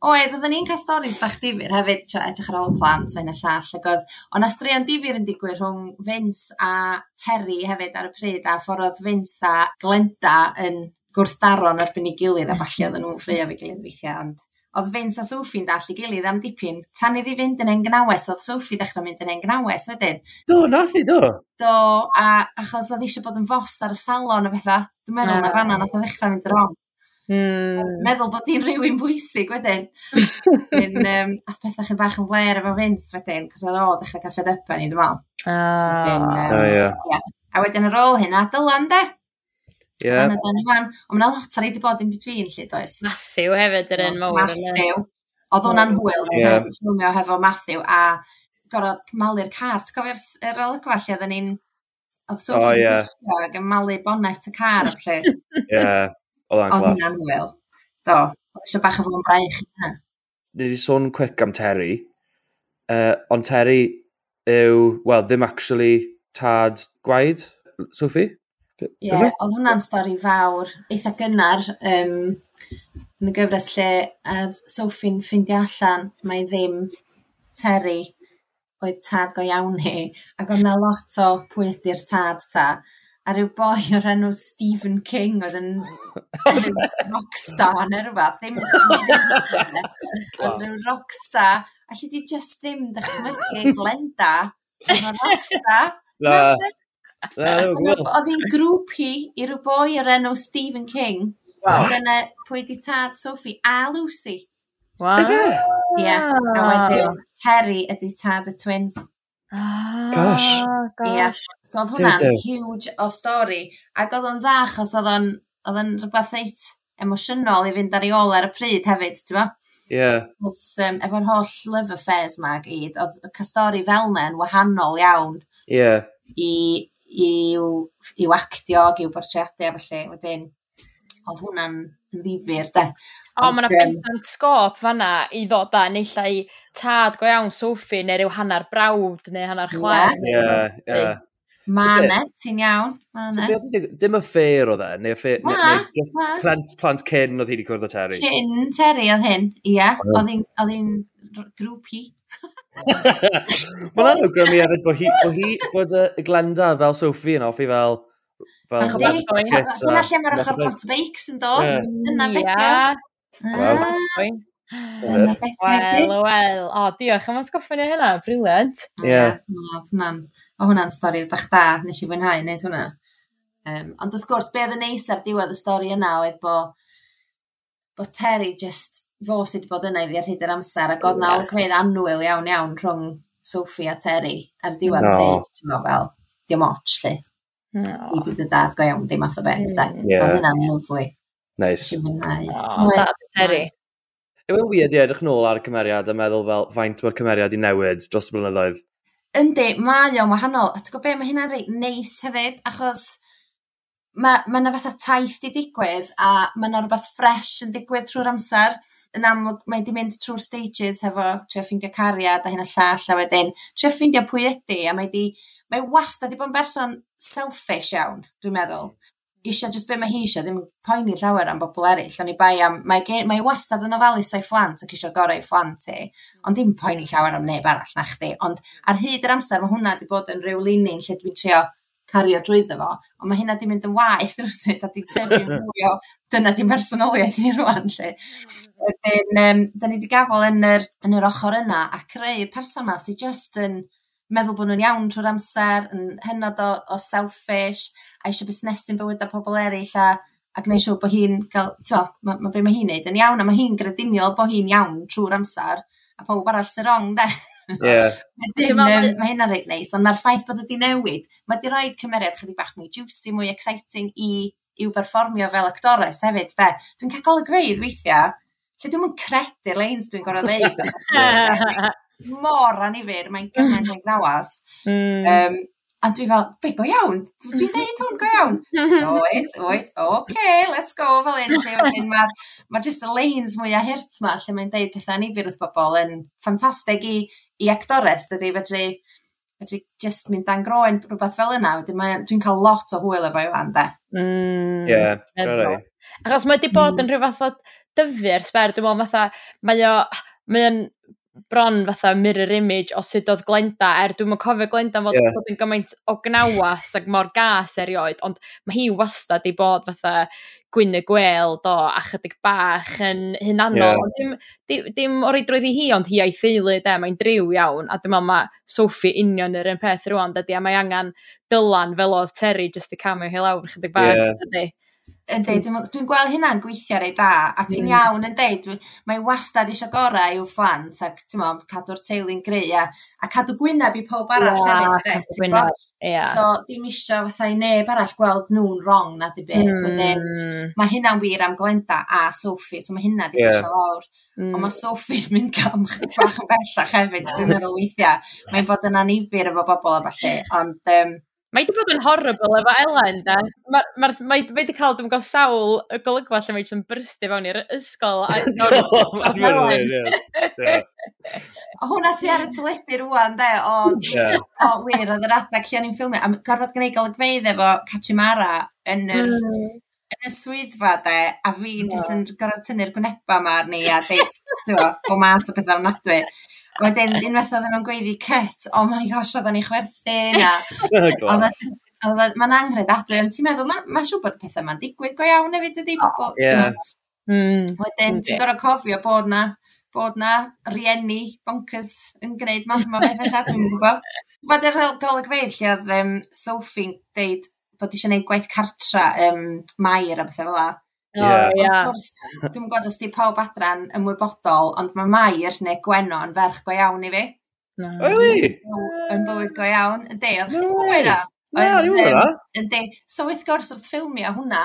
Oedd, oedden ni'n cael storys bach difyr hefyd, tio, edrych ar ôl plant yn y llall, ac oedd, ond astraeon difyr yn digwydd rhwng Vince a Terry hefyd ar y pryd, a ffordd oedd Vince a Glenda yn gwrthdaro'n erbyn i gilydd a mm. falle oedden nhw'n ffrio fi gilydd weithiau, ond oedd Vince a Sophie'n dall i gilydd am dipyn, tan iddi fynd yn engnawes, oedd Sophie ddechrau mynd yn engnawes wedyn. Do, nath i, do. Do, a achos oedd eisiau bod yn fos ar y salon o bethau, dwi'n meddwl na fanna nath o ddechrau mynd yr on. Mm. Meddwl bod hi'n rhywun bwysig wedyn. Yn um, ath pethau chi'n bach yn fler efo Vince wedyn, cos ar ôl dechrau cael caffed up yn i, dwi'n meddwl. Ah, oh, yeah. yeah. A wedyn ar ôl hynna, dylan de. Yeah. Fan ydan i fan. Ond mae'n lot ar ei di bod in between, lle, does? Matthew hefyd yr un mawr. Matthew. Oedd hwnna'n hwyl, yeah. ffilmio hefo Matthew, a gorfod malu'r car. Ti'n cofio'r er olygfa lle oedden ni'n... Oedd Sophie oh, yeah. gwisgo ac yn malu bonnet y car, lle. Ie, oedd hwnna'n glas. Hwnna'n hwyl. Do, oedd eisiau bach o fo'n braich yna. Ni wedi sôn quick am Terry. Uh, ond Terry yw, well, ddim actually tad gwaed, Sophie? Ie, yeah, oedd hwnna'n stori fawr, eitha gynnar, um, yn y gyfres lle oedd Sophie'n ffeindio allan mae ddim Terry oedd tad go iawn hi, ac oedd na lot o pwy ydy'r tad ta. A rhyw boi o'r enw Stephen King oedd yn rockstar neu rhywbeth, ddim ond rhyw rockstar. Alli di just ddim dychmygu Glenda, yn rockstar. Na. Oedd hi'n grwpi i rhyw boi o'r enw Stephen King. Wow. Dyna pwy di tad Sophie a Lucy. Wow. Ie, a wedyn Terry ydi tad y twins. Ah, gosh. Ie. Yeah. So oedd hwnna'n huge o stori. Ac oedd o'n dda achos oedd o'n oedd o'n rhywbeth eit emosiynol i fynd ar ei ôl ar y pryd hefyd, ti'n fo? Yeah. Os, um, efo'r holl love affairs ma gyd, oedd y castori fel na'n wahanol iawn yeah. i i'w, i'w actio, i'w bortreadu a felly. Wedyn, oedd hwnna'n ddifur, de. O, oh, mae yna bendant sgop fanna i ddod a neilla i tad go iawn Sophie neu rhyw hanner brawd neu hanner chwaer. Ie, ie. Mane, ti'n iawn. Mane. So, dim y ffer oedd e, neu, ffer, ma, neu, neu plant, plant cyn oedd hi wedi cwrdd o Terry. Cyn Terry oedd hyn, ia. Oedd hi'n grŵp hi. Mae'n anwgrymu hefyd bod hi, bod hi, bod y Glenda fel Sophie yn offi fel... fel Dyna lle mae'r ochr bot beics yn dod. Dyna beca. Wel, ah. wel. O, diolch am atgoffa ni hynna. Briliant. Ie. O, hwnna'n stori bach da. Nes i fwynhau wneud hwnna. Um, ond wrth gwrs, be oedd yn neis ar diwedd y stori yna oedd bod bo Terry just fo sydd wedi bod yna iddi ar hyd yr amser, ac oedd na olygfeidd anwyl iawn iawn rhwng Sophie a Terry ar diwedd no. dweud, ti'n meddwl fel, dim och lli. No. I di dy dad go iawn, dim math o beth, da. Yeah. So hynna'n lyflu. Nice. Oh, dad Terry. Yw e'n weird i edrych nôl ar y cymeriad a meddwl fel faint mae'r cymeriad i newid dros y blynyddoedd? Yndi, mae o'n wahanol. A ti'n gwybod be, mae hynna'n reit neis hefyd, achos mae yna fatha taith di digwydd a mae yna rhywbeth ffres yn digwydd trwy'r amser yn amlwg mae wedi mynd trwy'r stages hefo trio ffeindio cariad a hyn a llall a wedyn trio ffeindio pwy ydy a mae wedi mae wastad wedi bod yn berson selfish iawn dwi'n meddwl. Hmm. Isio just be mae hi isio ddim poeni llawer am bobl eraill ond i bai am mae, ge, mae wastad yn ofalus o'i fflant ac isio gorau i fflant i, hmm. ond dim poeni llawer am neb arall na chdi. Ond hmm. ar hyd yr amser mae hwnna wedi bod yn rhyw linyn lle dwi'n trio cario drwyddo fo, ond mae hynna di mynd yn waith rwysyd, a di tyfu fwy o dyna di'n personoliaeth i rwan, lle. Wedyn, um, da ni wedi gafel yn yr, yn yr ochr yna, a creu'r person yma sy'n just yn meddwl bod nhw'n iawn trwy'r amser, yn hynod o, o selfish, a eisiau busnesu'n bywyd a pobl eraill, a a gwneud siŵr bod hi'n cael, to, mae ma, ma be mae hi'n neud yn iawn, a mae hi'n grediniol bod hi'n iawn trwy'r amser, a pob arall sy'n rong, de. Yeah. Mae hynna'n reit neis, ond mae'r ffaith bod ydi newid, mae di roed cymeriad chydig bach mwy juicy, mwy exciting i i'w berfformio fel actores hefyd, de. Dwi'n cael golygfeidd weithiau, lle dwi'n mwyn credu'r leins dwi'n gorau ddeud. Mor anifir, mae'n gymaint o'n gnawas. Mm. Um, a dwi fel, be, go iawn, dwi'n deud hwn go iawn. oed, oed, oce, okay, let's go fel un. Lle mae'r ma just y lanes mwy a hirt ma, lle mae'n deud pethau anifir wrth bobl yn ffantastig i, i actores, dydy, fedru, fedru just mynd dan groen rhywbeth fel yna. Wedyn dwi'n cael lot o hwyl efo Iwan, de. Mm, yeah, right. Achos mae wedi bod mm. yn rhyw fath o dyfu'r ar sber, dwi'n meddwl fatha, mae o, mae o'n bron fatha mirror image o sut oedd Glenda, er dwi'n meddwl cofio Glenda fod yeah. bod yn gymaint o gnawas ac mor gas erioed, ond mae hi wastad i bod fatha gwyn y gwel do a chydig bach yn hunanol. Yeah. Dim, dim, dim o reidrwydd i hi, ond hi a'i theulu de, mae'n driw iawn. A dwi'n meddwl mae Sophie union yr un peth rwan, dydy, a mae angen dylan fel oedd Terry just i camio hi lawr chydig bach. Yeah. Dydy. Ydy, dwi'n dwi gweld hynna'n gweithio rei da, a ti'n mm. iawn yn deud, mae wastad eisiau gorau i'w fflant, ac ti'n modd, cadw'r teulu'n greu, a, a cadw gwyneb i pob arall yeah, hefyd, de, ti'n gwyneb, yeah. So, dim isio fatha i neb arall gweld nhw'n wrong na di beth, Mm. Wedyn, mae hynna'n wir am Glenda a Sophie, so mae hynna di yeah. lawr. Mm. Ond mae Sophie's mynd cam bach yn bellach hefyd, dwi'n meddwl weithiau. Mae'n bod yn anifir efo bobl a falle, ond... Um, Mae wedi bod yn horrible efo Elen, da. Mae ma, ma, wedi cael dwi'n gael sawl y golygfa lle mae jyst byrstu fewn i'r ysgol. Hwna sy'n ar y teledu rwan, de, o, o wir, oedd yr adag lle o'n i'n ffilmio. A gorfod gwneud golygfeidd efo Cachimara yn yr... Mm yn y swyddfa de, a fi'n yeah. Mm. jyst yn gorfod tynnu'r gwneba ma arni a deud, ti'n gwybod, o math o bethau ofnadwy. A Wedyn, unwaith oedden nhw'n gweiddi cut, oh my gosh, oedden ni chwerthu, na. Mae'n anghryd adwy, ond ti'n meddwl, mae'n ma siw bod y pethau yma'n digwydd go iawn hefyd ydi. Oh, yeah. mm, Wedyn, ti'n gorau cofio bod na, bod na rieni bonkers yn gwneud math yma beth eich adwn, dwi'n gwybod. Mae'n yr golwg feidd lle oedd um, Sophie'n deud bod eisiau gwneud gwaith cartra um, mair a bethau fel la. O, yeah. gwrs, Dwi'n gwybod os di pawb adran ymwybodol, ond mae Mair neu Gweno yn ferch go iawn i fi. No. Really? Yn bywyd go iawn. Ydy, oedd chi'n gwybod hynna? Yn de, so wrth gwrs wrth ffilmio hwnna,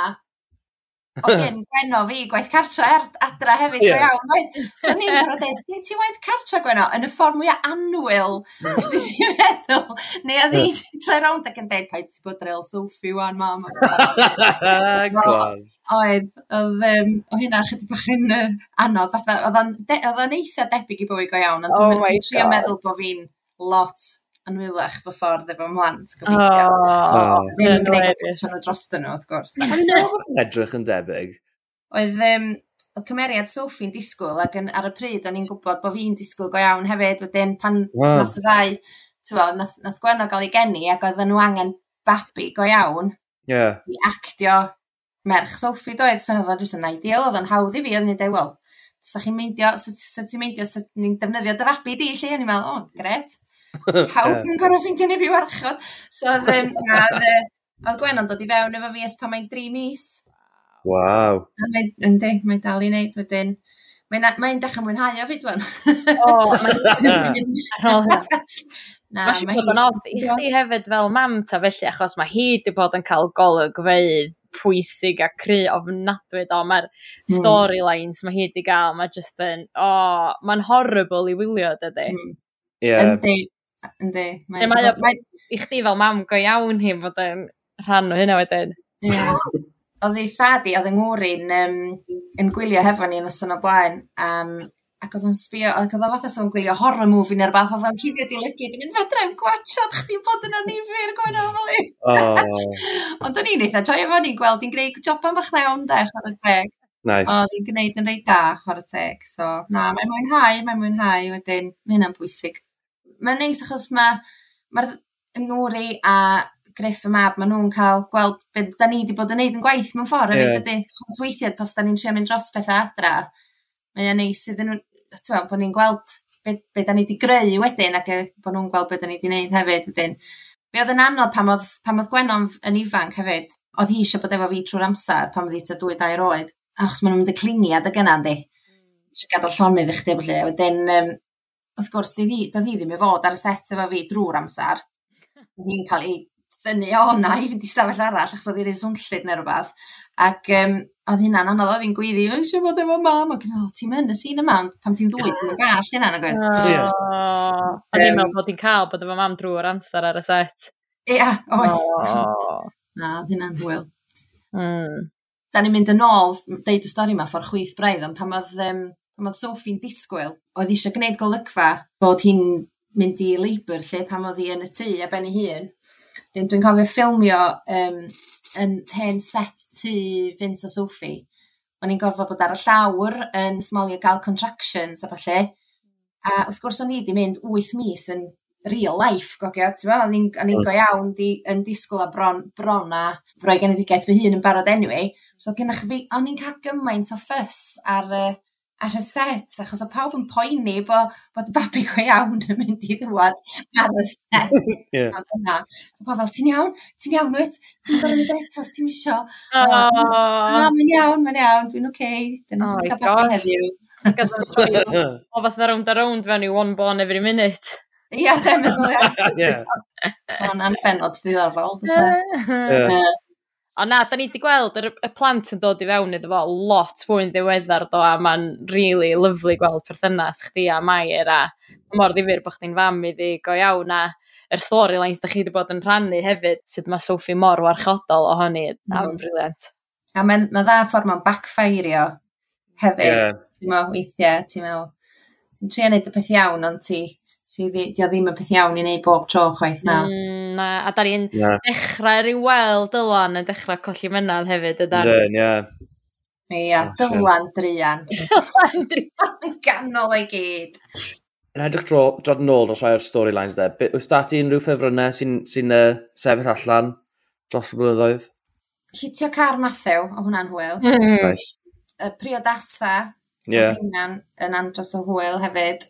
Oedd gen Gweno fi gwaith cartra er adra hefyd yeah. go iawn. So ni'n gorfod dweud, sgyn ti waith cartra Gweno yn y ffordd mwyaf anwyl, os ti ti'n meddwl, neu oedd hi'n yeah. troi rownd ac yn dweud, paid ti bod rel soffi wan, mam. Glas. Oedd, oedd um, o hynna chydig bach yn anodd, fatha, oedd o'n eitha debyg i bywyd go iawn, ond oh dwi'n trio meddwl bod fi'n lot yn wylach fy ffordd efo mlant gobeithio. Oh, ddim yn gwneud beth nhw dros nhw, wrth gwrs. Ond edrych yn debyg. Oedd um, cymeriad Sophie'n disgwyl ac yn, ar y pryd o'n i'n gwybod bod fi'n disgwyl go iawn hefyd wedyn pan wow. nath y ddau tywa, nath, nath Gwerno gael ei geni ac oedden nhw angen babi go iawn yeah. i actio merch Sophie doedd so oedd o'n just yn ideal oedd o'n hawdd i fi oedd ni'n dweud wel sa chi'n meindio sa ti'n meindio sa ni'n defnyddio dy fabi di lle o'n i'n meddwl o oh, gret Pawb ti'n gorau ffeindio ni fi warchod. So, ddim, oedd Gwen yn dod i fewn efo fi es pan mae'n 3 mis. Waw. Yndi, mae'n dal i wneud wedyn. Mae'n mae dechrau mwynhau o fi, dwan. O, mae'n... Na, mae hi'n bod yn od i chdi hefyd fel mam ta felly, achos mae hi wedi bod yn cael golygfeidd pwysig a cry ofnadwy o, mae'r mm. storylines mae hi wedi gael, mae just yn, o, mae'n horrible i wylio, dydy. Ie. Yeah. Yndi, Yndi. Mae, mae, mae, i chdi fel mam go iawn hi fod yn rhan o hynna wedyn. Ie. Oedd ei thadi, oedd yng Ngwrin um, yn gwylio hefo ni yn ysyn o blaen, um, ac oedd o'n sbio, ac oedd o fatha sef yn gwylio horror movie neu'r bath, oedd o'n cuddio dilygu, dwi'n mynd fedra i'n gwachod chdi bod yn anifir gwaen o'n fel i. Ond o'n i'n eitha joio efo ni'n gweld, i'n greu joban bach dda iawn de, chwarae teg. Nice. Oedd i'n gwneud yn reit da, chwarae teg. So, na, mae'n mwynhau, mae'n mwynhau, wedyn, mae hynna'n bwysig mae'n neis achos mae mae'r Nori a Griff y Mab, maen nhw'n cael gweld beth da ni wedi bod yn neud yn gwaith mewn ffordd yeah. hefyd ydy. Chos weithiau, os da ni'n trio mynd dros bethau adra, mae'n neis iddyn nhw, ti'n bod ni'n gweld beth, be da ni wedi greu wedyn ac bod nhw'n gweld beth da ni wedi neud hefyd wedyn. Be oedd yn anodd pam oedd, pam oedd Gwenon yn ifanc hefyd, oedd hi eisiau bod efo fi trwy'r amser pam oedd hi ta dwy dair oed, achos maen nhw'n mynd y cliniad ag yna, ynddi. Mm. Eisiau gadael llonydd i chdi, felly. Wedyn, um, wrth gwrs, doedd hi, doedd hi ddim i fod ar y set efo fi drwy'r amser. Doedd hi'n cael ei ddynnu o hwnna i fynd i stafell arall, achos oedd hi'n ei swnllid neu rhywbeth. Ac um, oedd hynna'n anodd oedd hi'n gwyddi, o'n eisiau bod efo mam, ac o, ti'n mynd y sîn yma, pam ti'n ddwy, ti'n mynd gall hynna, nag oes? Oh. O'n i'n meddwl bod hi'n cael bod efo mam drwy'r amser ar y set. Ia, oes. Oh. Na, oedd hynna'n hwyl. Mm. Da ni'n mynd yn ôl, deud y stori yma ffordd chwyth braidd, ond pam oedd um, Pan oedd Sophie'n disgwyl, oedd eisiau gwneud golygfa bod hi'n mynd i labour lle pam oedd hi yn y tŷ a ben ei hun. Dyn dwi'n cofio ffilmio um, yn hen set tŷ Vince a Sophie. O'n i'n gorfod bod ar y llawr yn smolio gael contractions a falle. A wrth gwrs o'n i wedi mynd 8 mis yn real life gogio, ti'n fel, o'n i'n go iawn di, yn disgwyl a bron, bron a roi genedigaeth fy hun yn barod anyway. So gynnach fi, o'n i'n cael gymaint o ffys ar, uh, ar y set, achos o pawb yn poeni bo, bod y babi go iawn yn mynd i ddwad ar y set. yeah. Ond So pa fel, ti'n iawn? Ti'n iawn, wyt? Ti'n gorau mynd eto, os ti'n isio? Oh. Uh, mae'n iawn, mae'n iawn, dwi'n oce. Okay. Dyna oh, cael babi heddiw. o fath na round a round fewn i one born every minute. Ia, dwi'n meddwl, ia. Ie. Sôn am benod ddiddorol, fysa. Ie. O na, da ni wedi gweld yr, y plant yn dod i fewn iddo fo lot fwy'n ddiweddar do, a mae'n really lyflu gweld perthynas chdi a Mair, a mor ddifur bod chdi'n fam iddi go iawn, a yr storylines da chi wedi bod yn rhannu hefyd, sydd mae Sophie mor warchodol ohoni, mm. a mae'n briliant. A mae'n ma dda ffordd mae'n backfairio hefyd, yeah. ti'n meddwl, weithiau, ti'n meddwl, ti'n trio neud y peth iawn, ond ti, ti, ti, ti ddim yn peth iawn i wneud bob tro chwaith na. Mm a, a da ni'n yeah. dechrau rhyw weld dylan yn dechrau colli mynydd hefyd, ydan? Dyn, ie. Ia, oh, dylan drian. dylan drian ganol ei gyd. Yn edrych dro, drod yn ôl dros rhai o'r storylines dde, wyst dati unrhyw ffefrynnau sy'n sy uh, sefyll allan dros y blynyddoedd? Hitio car Matthew, o hwnna'n hwyl. Mm. Nice. Y priodasa, yeah. hwnna'n yn andros o hwyl hefyd.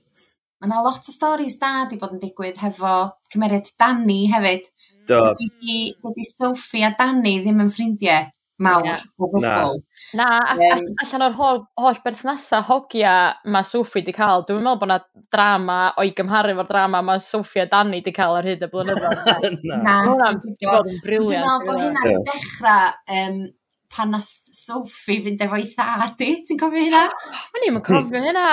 Mae yna lot o storys da di bod yn digwydd hefo cymeriad Danny hefyd. Do. Dydy, dydy Sophie a Danny ddim yn ffrindiau mawr yeah. o gwbl. Na, na a, um, allan o'r holl, holl berthnasau hogia mae Sophie di cael, dwi'n meddwl bod yna drama o'i gymharu fo'r drama mae Sophie a Danny di cael ar hyd y blynyddoedd. na, na, na, na, na, na, na, na, na, na, na, na, na, pan nath Sophie fynd efo'i thadi, ti'n cofio hynna? O'n i'n cofio hynna.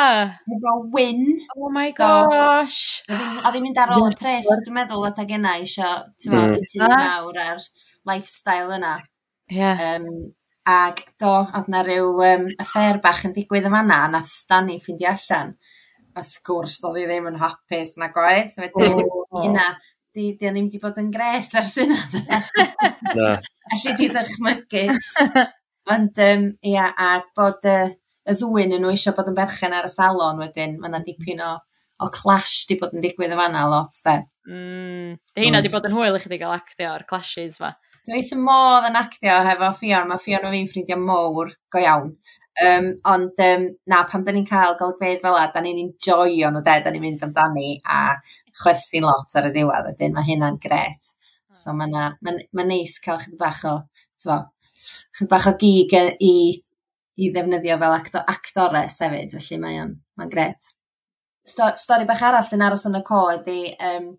Efo Wyn. Oh my gosh. Oedd hi'n mynd ar ôl y pres, dwi'n meddwl, adag yna eisiau, ti'n meddwl, mm. y tu mawr a'r lifestyle yna. Yeah. Um, ag do, oedd na ryw um, affair bach yn digwydd yma na, nath Dani ffeindio allan. Wrth gwrs, oedd hi ddim yn hapus na gwaith. Wedyn, oh. hynna, di, di ddim di bod yn gres ers yna. Na. Alli di ddychmygu. Ond, um, ia, a bod uh, y ddwy'n yn nhw eisiau bod yn berchen ar y salon wedyn, mae yna dipyn o, o clash di bod yn digwydd y fanna lot, de. Mm, hynna di bod yn hwyl i chi di gael actio o'r clashes fa. Dwi eitha modd yn actio hefo Fion, mae Fion o fi'n ffrindiau mowr go iawn. Um, ond um, na, pam da ni'n cael golygfeydd fel a, da ni'n enjoyo nhw de, da ni'n mynd amdani a chwerthu'n lot ar y diwedd, wedyn mae hynna'n gret. Hmm. So mae na, ma, ma neis cael chyd bach o, tyfo, chyd bach o gig i, i ddefnyddio fel acto, actores hefyd, felly mae'n ma gret. Sto, stori bach arall sy'n aros yn y co ydy, um,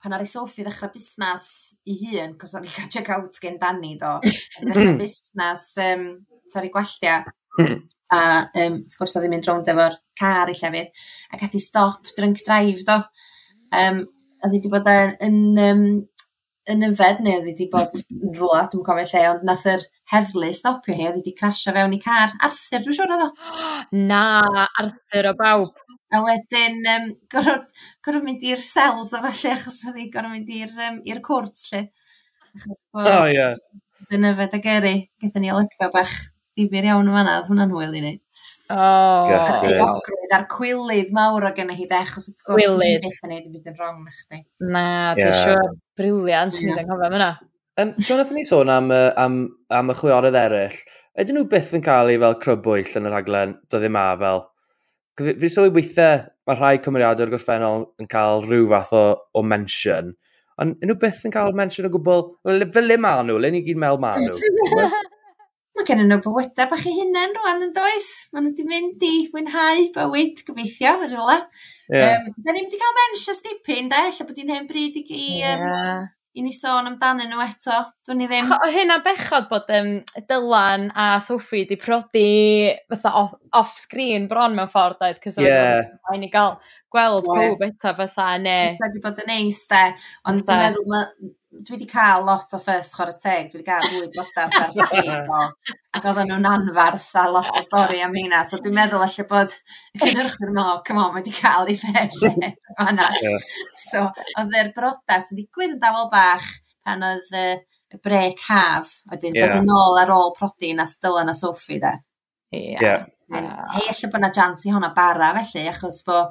pan ar ei Sophie ddechrau busnes i hun, cos o'n i gael check out gen Dani do, ddechrau busnes um, torri gwelltia, Hmm. A um, wrth gwrs oedd hi'n mynd rownd efo'r car i llefydd. Ac ath i stop drunk drive do. Um, oedd hi wedi bod yn, yn, um, yn yfed neu oedd hi wedi bod yn rwla, dwi'n cofio lle, ond nath yr heddlu stopio hi, oedd hi wedi crasio fewn i car. Arthur, dwi'n siŵr oedd o. Na, Arthur o bawb. A wedyn, um, gorfod mynd i'r cells o falle, achos oedd hi gorfod mynd i'r um, cwrt, lle. Achos bod... Oh, yeah. Dyna fe da gyrru, gyda ni olygfa bach difyr iawn yn fanna, oedd hwnna'n hwyl i ni. Oh, atgrwydd a'r cwylydd mawr o gen i hi de, achos wrth gwrs ddim beth yn neud i fynd yn rong na chdi. Na, dwi'n yeah. siŵr, briliant, yeah. ni'n anghofio fyna. Um, John, ni sôn am, am, am y chwiorydd eraill, ydyn nhw byth yn cael ei fel crybwyll yn y rhaglen doedd e ddim a fel? Fi sylwi weithiau mae rhai cymeriadau o'r gorffennol yn cael rhyw fath o, o mention, ond nhw byth yn cael mention o gwbl, fel le maen nhw, le ni gyd mel maen nhw. Mae gen nhw bywydau bach i hunain rwan yn does. Maen nhw wedi mynd i fwynhau bywyd gobeithio ar rywle. Yeah. Um, da ni wedi cael mensias stipyn, da, lle bod hi'n hen bryd i, i, um, yeah. i ni sôn amdanyn nhw eto. Dwi'n ni ddim... O hyn a bechod bod um, Dylan a Sophie wedi prodi fatha off-screen bron mewn ffordd oedd, cos yeah. oedd ni gael gweld yeah. pob eto fysa, ne. Fysa wedi bod yn neis, de. Ond dwi'n meddwl dwi wedi cael lot o ffys chwarae teg, dwi wedi cael dwy brodas ar sgrin o, ac oedden nhw'n anfarth a lot o stori am hynna, so dwi'n meddwl allai bod cynhyrchwyr mo, come on, mae wedi cael ei ffes e, fanna. So, oedd e'r brodas yn digwydd yn dafel bach pan oedd y uh, brec haf, wedyn yeah. dod yn ôl ar ôl prodi nath Dylan a Sophie de. Ie. Yeah. Hei, allai bod yna jans i honna bara felly, achos bo,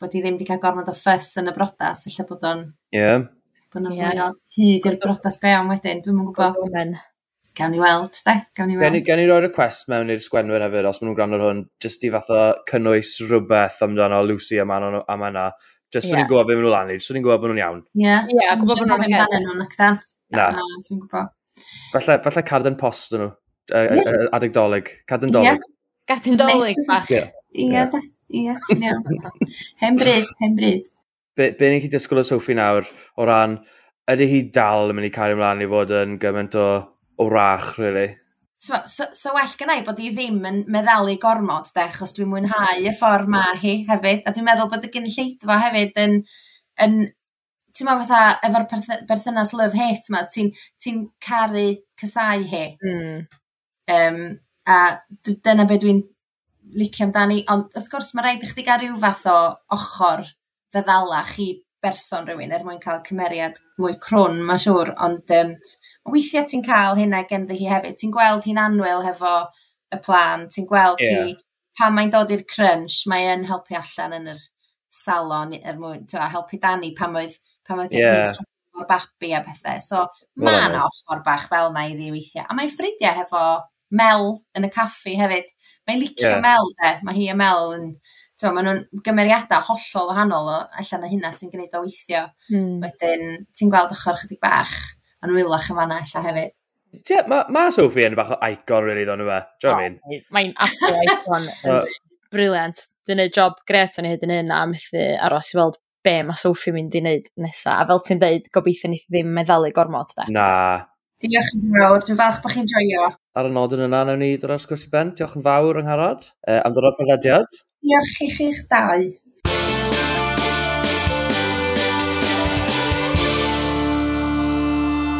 bod i ddim wedi cael gormod o ffys yn y brodas, allai bod o'n... Ie. Yeah. Bod na yeah. mwy o hyd i'r brodas go iawn wedyn, dwi'n mwyn gwybod. Gawn ni weld, de? Gawn ni weld. Gawn ni, roi'r request mewn i'r sgwenwyr hefyd, os maen nhw'n gwrando'r hwn, jyst i fatha cynnwys rhywbeth amdano Lucy a Manon a Manna. Jyst yeah. ni'n gwybod beth maen nhw'n lanu, jyst ni'n gwybod bod nhw'n iawn. Ie, yeah. yeah, gwybod bod nhw'n iawn. nhw'n ac. Na. Na, dwi'n gwybod. Falle, falle carden post yn nhw, adeg dolyg. Carden dolyg. Carden dolyg, Ie, ie, ti'n iawn. Hen bryd, hen bryd be, be ni'n gallu disgwyl o Sophie nawr o ran, ydy hi dal yn mynd i cario ymlaen i fod yn gymaint o, o rach, really? So, so, so well gynnau bod hi ddim yn meddalu gormod, de, achos dwi'n mwynhau y ffordd ma hi hefyd, a dwi'n meddwl bod y gynulleidfa hefyd yn, yn ti'n meddwl fatha, efo'r perth berthynas love-hate ma, ti'n ti caru cysau hi. Mm. Um, a dyna beth dwi'n licio amdani, ond wrth gwrs mae rhaid i chdi gael rhyw fath o ochr feddalach i berson rhywun er mwyn cael cymeriad mwy crwn, mae'n siŵr, ond um, weithiau ti'n cael hynna genddi hi hefyd. Ti'n gweld hi'n anwyl hefo y plan, ti'n gweld yeah. hi, pan mae'n dod i'r crunch, mae yn helpu allan yn yr salon, er mwyn, a helpu Dani pan oedd pan oedd yeah. o'r babi a pethau. So, mae yna ochr bach fel na i ddi weithiau. A mae'n ffridiau hefo Mel yn y caffi hefyd. Mae'n licio yeah. Mel, de. Mae hi a Mel yn So maen nhw'n gymeriadau hollol wahanol o allan o hynna sy'n gwneud o weithio. Mm. Wedyn, ti'n gweld ochr chydig bach yn wylach yn fanna allan hefyd. Ie, mae ma Sophie yn bach o icon, really, ddon nhw fe. Do oh, I mean? Mae'n absolute icon. Briliant. Dyn y job gret o'n ei hyd yn hyn a methu aros i weld be mae Sophie mynd i wneud nesaf. A fel ti'n deud, gobeithio ni ddim meddalu gormod, da. Na, Diolch yn fawr. Dwi'n falch bod chi'n joio. Ar y nod yn yna, newn ni ddod ar sgwrs i ben. Diolch yn fawr yng Ngharod uh, am ddod o'r podlediad. Diolch i chi'ch dau.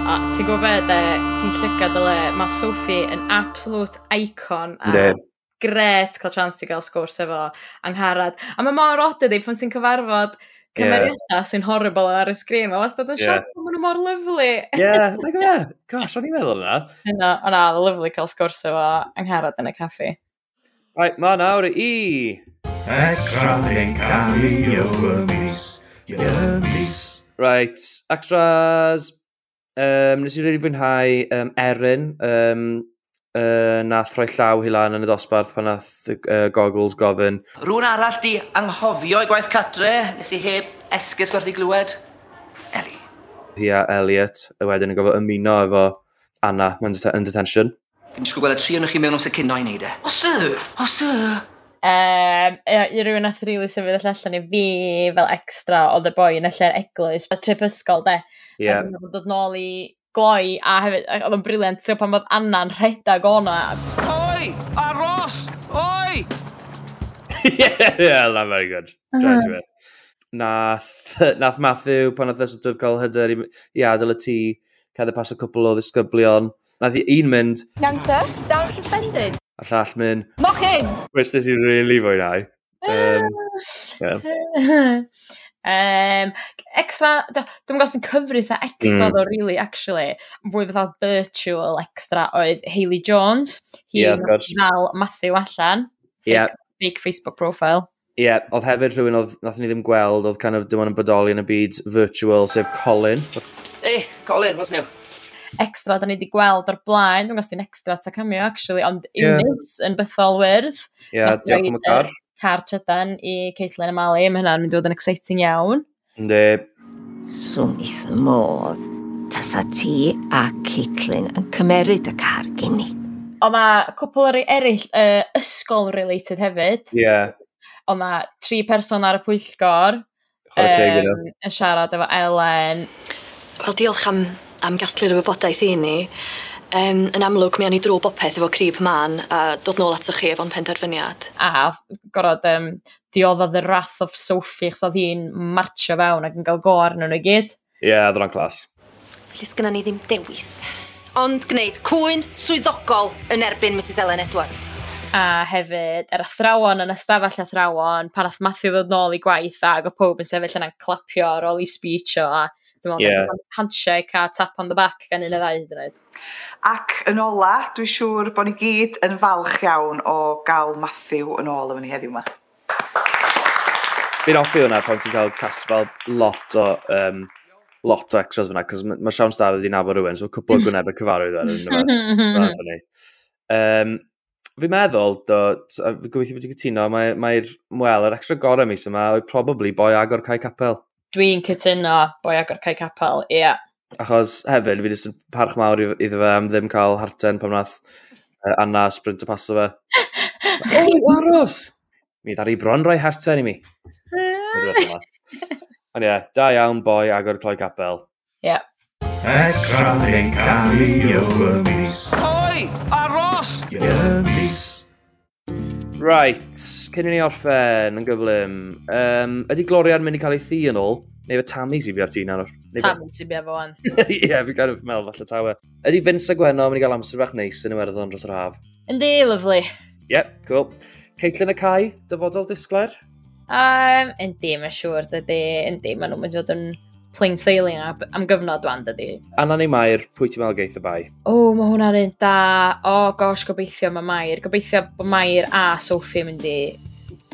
A ti'n gwybod be, ti'n llygad y le, mae Sophie yn absolute icon. A... Ne gret cael chance i gael sgwrs efo angharad. A mae mor odd ydi pan ti'n cyfarfod cymeriadau yeah. sy'n horrible ar y sgrin. Mae wastad yn yeah. siarad, maen nhw mor lyflu. Ie, yeah, like, gosh, o'n i'n meddwl yna. Yna, o'na, lyflu cael sgwrs efo angharad yn y caffi. Right, mae nawr i... Extra neu cari o'r mis, mis. Right, extras. Um, nes i really fwynhau um, Erin, um, uh, nath rhoi llaw hi lan yn y dosbarth pan nath uh, goggles gofyn. Rwy'n arall di anghofio i gwaith catre, nes i heb esgus gwerthu glywed. Eli. Hi a Elliot, a wedyn yn gofio ymuno efo Anna yn, yn detention. Fi'n disgwyl gweld y tri yn chi mewn amser cynno i neud e. O, sir! O, sir! Um, i rywun nath rili sefydd allan i fi fel extra oedd y boi yn allan eglwys, a trip ysgol de. Yeah. A dod nôl i gloi a hefyd, oedd yn briliant, ti'n pan bod Anna'n rhedag o'na. Oi! Aros! Oi! yeah, yeah, that very good. Uh -huh. Nath, nath Matthew, pan oedd ddysg dwi'n cael hyder i, i adael y tŷ, cael ei pas y cwbl o ddisgyblion. Nath i un mynd... Iawn, sir, dal suspended. A llall mynd... Mochyn! Which nes i really fwynhau. Um, yeah. Um, extra, dwi'n gwybod sy'n cyfru eitha extra mm. ddo, really, actually, fwy fatha virtual extra oedd Hayley Jones. Hi yeah, ddal Matthew allan. Fake, yeah. fake Facebook profile. Ie, yeah, oedd hefyd rhywun oedd, nath ni ddim gweld, oedd kind of dim ond yn bodoli yn y byd virtual, sef Colin. Hey, Colin, what's new? extra da ni wedi gweld o'r blaen. Dwi'n gwybod sy'n extra ta cameo, actually, ond yeah. units yn bythol wyrdd. Ie, yeah, diolch am y car car trydan i Caitlin a Mali, mae hynna'n mynd i fod yn exciting iawn. Ynddi. Swn eitha modd, tasa ti a Caitlin yn cymeryd y car gynni. Ond mae cwpl o'r eraill uh, ysgol related hefyd. Ie. Yeah. Ond mae tri person ar y pwyllgor um, yn siarad efo Elen. Wel, diolch am, am gasglu'r wybodaeth i ni. Um, yn amlwg, mi o'n i drwy bopeth efo crib man a dod nôl atoch chi efo'n penderfyniad. A gorod um, dioddodd The Wrath of Sophie, chos oedd hi'n marchio fewn ac yn cael gor arnyn nhw i gyd. Ie, yeah, oedd o'n clas. Felly sgynna ni ddim dewis. Ond gwneud cwyn swyddogol yn erbyn Mrs Ellen Edwards. A hefyd, yr er athrawon yn ystafell athrawon, pan ath Matthew ddod nôl i gwaith ag o pob yn sefyll yna'n clapio ar ôl i speech o a Dwi'n meddwl, yeah. handshake a tap on the back gan un o ddau hyd yn oed. Ac yn ola, dwi'n siŵr bod ni gyd yn falch iawn o gael Matthew yn ôl efo ni heddiw yma. Fi'n offi hwnna pan ti'n cael cast fel lot o um, lot o extras fyna, cos mae ma Siawn Stafell wedi nabod rhywun, so cwpl o gwneb y cyfarwydd ar yna. Um, fi'n meddwl, do, fi'n gobeithio bod ti'n cytuno, mae'r mae, mae mwel, yr extra gorau mis yma, oedd probably boi agor cae capel. Dwi'n cytuno boi agor cae capel, ie. Yeah. Achos hefyd, fi jyst yn parch mawr iddo fe am ddim cael harten pan wnaeth uh, Anna sprint o paso fe. o, aros! Mi ddari bron roi harten i mi. Ond ie, da iawn boi agor cloi capel. Ie. Yeah. Extra yn cael i o y mis. Oi, aros! Y mis. Right, cyn i ni orffen yn gyflym, um, ydy Gloria'n mynd i cael ei thi yn ôl? Neu fe Tammy sy'n fi ar tîn anwr? Tammy sy'n fi efo fan. Ie, yeah, fi gan meddwl falle tawe. Ydy Vince a Gwenno mynd i gael amser bach neis yn Iwerddon dros yr haf? Yndi, lovely. Yep, cool. Caitlin y Cai, dyfodol disglair? Um, yndi, mae'n siŵr, dydy. Yndi, maen nhw'n mynd i fod yn plain sailing am gyfnod dwan, dydy. Anna neu Mair, pwy ti'n meddwl geith y bai? O, oh, mae hwnna'n un da. O, oh, gosh, gobeithio mae Mair. Gobeithio bod Mair a Sophie yn mynd i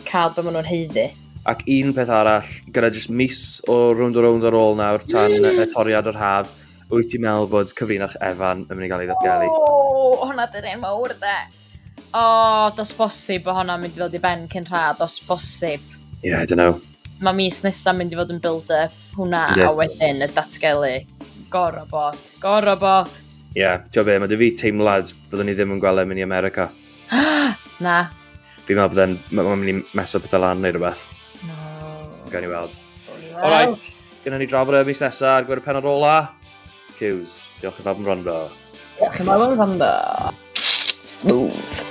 cael be maen nhw'n heiddi. Ac un peth arall, gyda jyst mis o rownd o rownd ar ôl nawr, tan y toriad o'r haf, wyt ti'n meddwl bod cyfrinach Evan yn mynd i gael ei ddatgelu? O, oh, hwnna dyn un mawr, de. O, oh, dos bosib bod hwnna'n mynd i ddod i ben cyn rhad, dos bosib. Yeah, I don't know mae mis nesaf mynd i fod yn build-up hwnna yeah. a wedyn y datgelu. Goro bod, goro bod. Ie, yeah, ti'n be, mae dy fi teimlad fyddwn ni ddim yn gweld mynd i America. Na. Fi'n meddwl byddai'n mynd i meso pethau lan neu rhywbeth. No. Gawn ni weld. Well. Alright, gynna ni drafod y mis nesaf ar gwedd y penod ola. Cews, diolch yn fawr yn rondo. Diolch yn fawr yn rondo. Smooth.